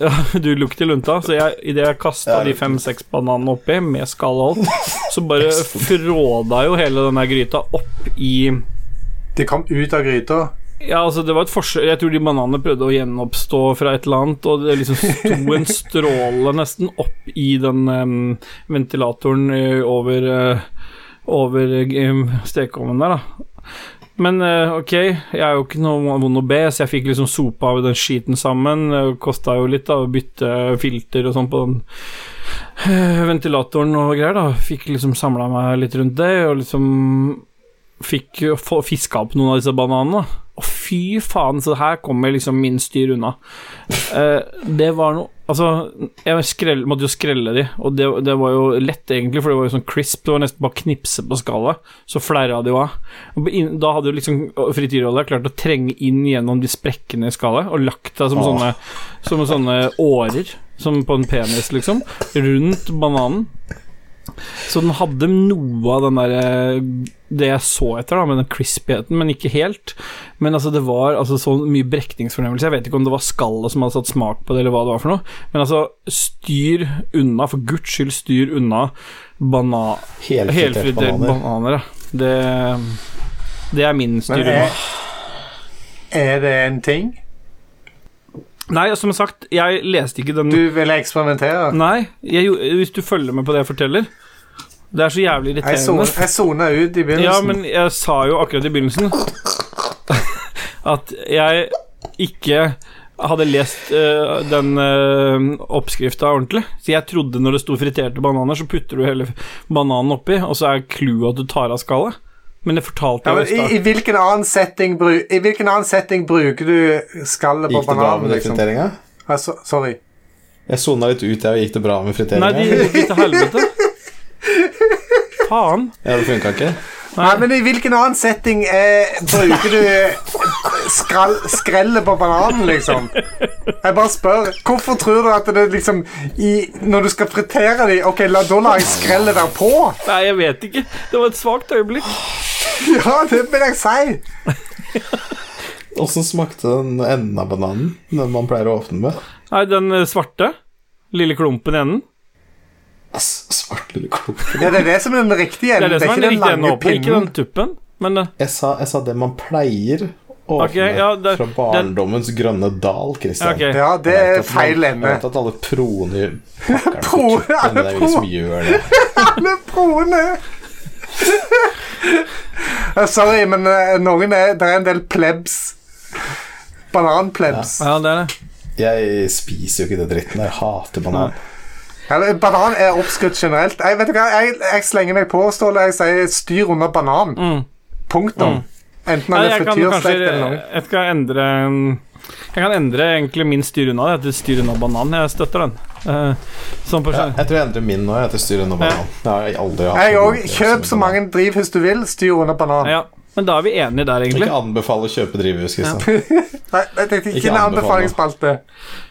Ja, du lukter lunta, så jeg, idet jeg kasta de fem-seks bananene oppi, med skall og alt, så bare fråda jo hele denne gryta opp i De kom ut av gryta. Ja, altså, det var et forskjell Jeg tror de bananene prøvde å gjenoppstå fra et eller annet, og det liksom sto en stråle nesten opp i den um, ventilatoren over uh, over um, stekeovnen der, da. Men eh, ok, jeg er jo ikke noe vond å be, så jeg fikk liksom sopa av den skiten sammen. Kosta jo litt da å bytte filter og sånn på den eh, ventilatoren og greier, da. Fikk liksom samla meg litt rundt det, og liksom fikk fiska opp noen av disse bananene. Og fy faen, så her kommer liksom min styr unna. Eh, det var noe Altså, jeg skrell, måtte jo skrelle de, og det, det var jo lett, egentlig, for det var jo sånn crisp. Det var nesten bare knipse på skallet, så flerra det jo av. Da hadde jo liksom frityrolja klart å trenge inn gjennom de sprekkene i skallet og lagt deg som, Åh. sånne, som sånne årer, som på en penis, liksom, rundt bananen. Så den hadde noe av den der, Det jeg så etter, da, med den crispigheten, men ikke helt. Men altså, det var altså så mye brekningsfornemmelse. Jeg vet ikke om det var skallet som hadde satt smak på det, eller hva det var for noe. Men altså, styr unna, for guds skyld, styr unna bana helfriterte bananer. bananer. ja. Det, det er min styr unna. er, er det en ting? Nei, som sagt, jeg leste ikke den Du ville eksperimentere? Nei, jeg, hvis du følger med på det jeg forteller Det er så jævlig irriterende. jeg sona ut i begynnelsen. Ja, men jeg sa jo akkurat i begynnelsen at jeg ikke hadde lest uh, den uh, oppskrifta ordentlig. Så jeg trodde når det sto friterte bananer, så putter du hele bananen oppi, og så er clouet at du tar av skallet. Men det fortalte Ja, jeg men jo i i, I hvilken annen setting bru, I hvilken annen setting bruker du skallet på Gikk det bra bananen? med Liksom? friteringa? so, sorry. Jeg sona litt ut, jeg, og gikk det bra med Nei, de gikk til helvete. Faen. Ja, det funka ikke? Nei, men I hvilken annen setting eh, bruker du skrall, skrellet på bananen, liksom? Jeg bare spør. Hvorfor tror du at det liksom i, Når du skal fritere dem Ok, la, da lar jeg skrellet være på. Nei, jeg vet ikke. Det var et svakt øyeblikk. Ja, det vil jeg si. Åssen smakte den enden av bananen? Den man pleier å åpne med? Nei, den eh, svarte. Lille klumpen i enden. Ass, svart lille klumpen. Ja, det er det som er den riktige enden. Det er det som er ikke den lange pinnen. ikke den tuppen. Men eh, Jeg sa, jeg sa det man pleier åpne okay, ja, det- fra barndommens grønne dal, Christian. Okay. Ja, det er feil ende. Jeg vet at alle proene den Pro- det. Alle proene! Eh, Sorry, men eh, noen er, det er en del plebs. Bananplebs. ja, det er det. Jeg spiser jo ikke det dritten. Jeg hater banan. Eller, banan er oppskrytt generelt. Jeg, vet du hva, jeg, jeg slenger meg på, Ståle. Jeg sier styr under banan. Mm. Punktum. Enten er jeg kan frityrstekt kanskje eller noe. Jeg skal endre Jeg kan endre egentlig min styr unna det heter styr unna banan. Jeg støtter den. Uh, sånn på Ja, jeg tror jeg endrer min nå, jeg, heter styr unna banan. Det har aldri hatt. Jeg òg. Kjøp så mange drivhus du vil. Styr unna banan. Ja, men da er vi enige der, egentlig. ikke anbefale å kjøpe drivhus, Kristian. Nei, jeg tenkte ikke, Ikke en anbefalingsspalte.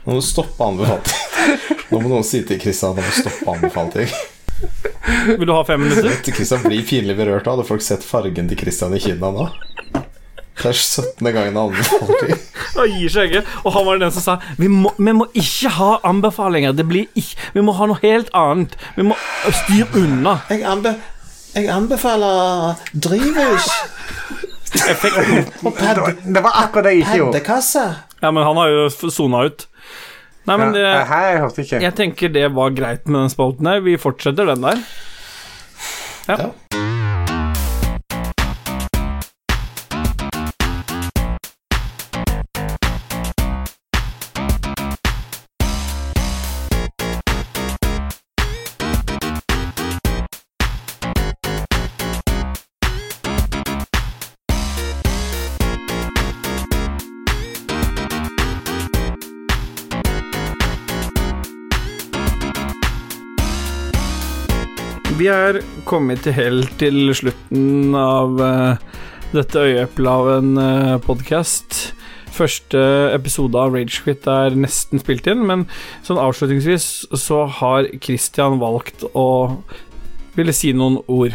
Nå må du stoppe anbefaling. Nå må noen si til Kristian at han må stoppe anbefaling. Vil du ha fem minutter? Kristian blir pinlig berørt av Hadde folk sett fargen til Kristian i kinna nå? Det er 17. gangen han anbefaler ting. Og gir seg ikke. Og han var den som sa vi må, vi må ikke ha anbefalinger. Det blir ikke Vi må ha noe helt annet. Vi må styre unna. Jeg, anbe jeg anbefaler drivhus og Det var, det var akkurat det jeg ikke gjorde. paddekasse. ja, men han har jo sona ut. Nei, men det, Ja, jeg jeg tenker det var greit med den spalten her. Vi fortsetter den der. Ja. Ja. Vi er kommet til helt til slutten av uh, dette øyeeplet av en uh, podkast. Første episode av Ragequit er nesten spilt inn, men sånn avslutningsvis så har Christian valgt å ville si noen ord.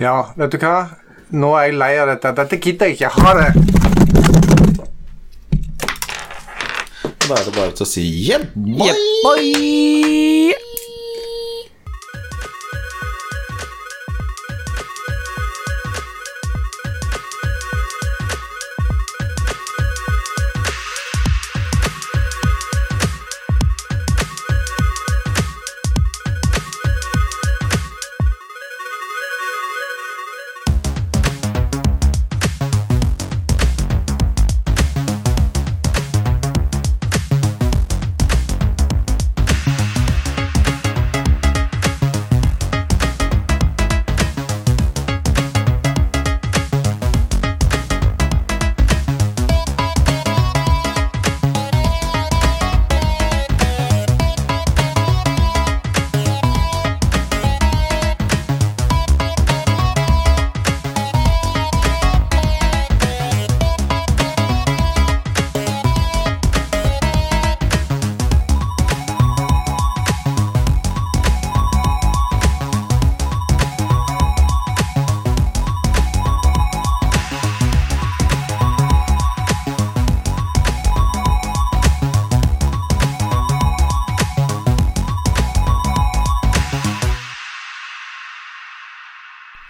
Ja, vet du hva? Nå er jeg lei av dette. Dette gidder jeg ikke. Ha det. Da er det bare til å si yeah, boy! Yeah, boy!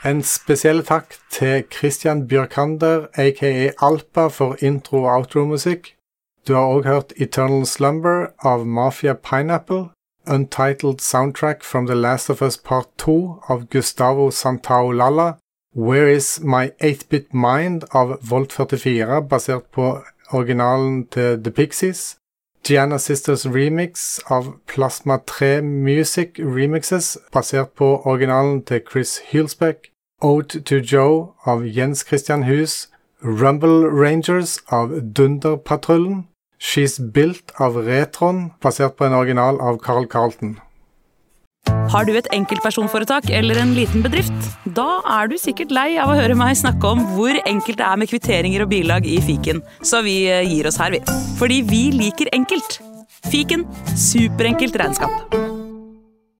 En spesiell takk til Christian Bjørkander, aka Alpa, for intro- og outro-musikk. Du har òg hørt Eternal Slumber av Mafia Pineapple, Untitled Soundtrack from The Last of Us Part 2 av Gustavo Santaolalla, Where Is My 8-Bit Mind av Volt 44, basert på originalen til The Pixies, Gianna Sisters remix av Plasma 3 Music Remixes, basert på originalen til Chris Hulsbeck, Ode to Joe av Jens Christian Hus, Rumble Rangers av Dunderpatruljen, She's Built av Retron, basert på en original av Carl Carlton. Har du et enkeltpersonforetak eller en liten bedrift? Da er du sikkert lei av å høre meg snakke om hvor enkelt det er med kvitteringer og bilag i fiken, så vi eh, gir oss her, vi. Fordi vi liker enkelt. Fiken superenkelt regnskap.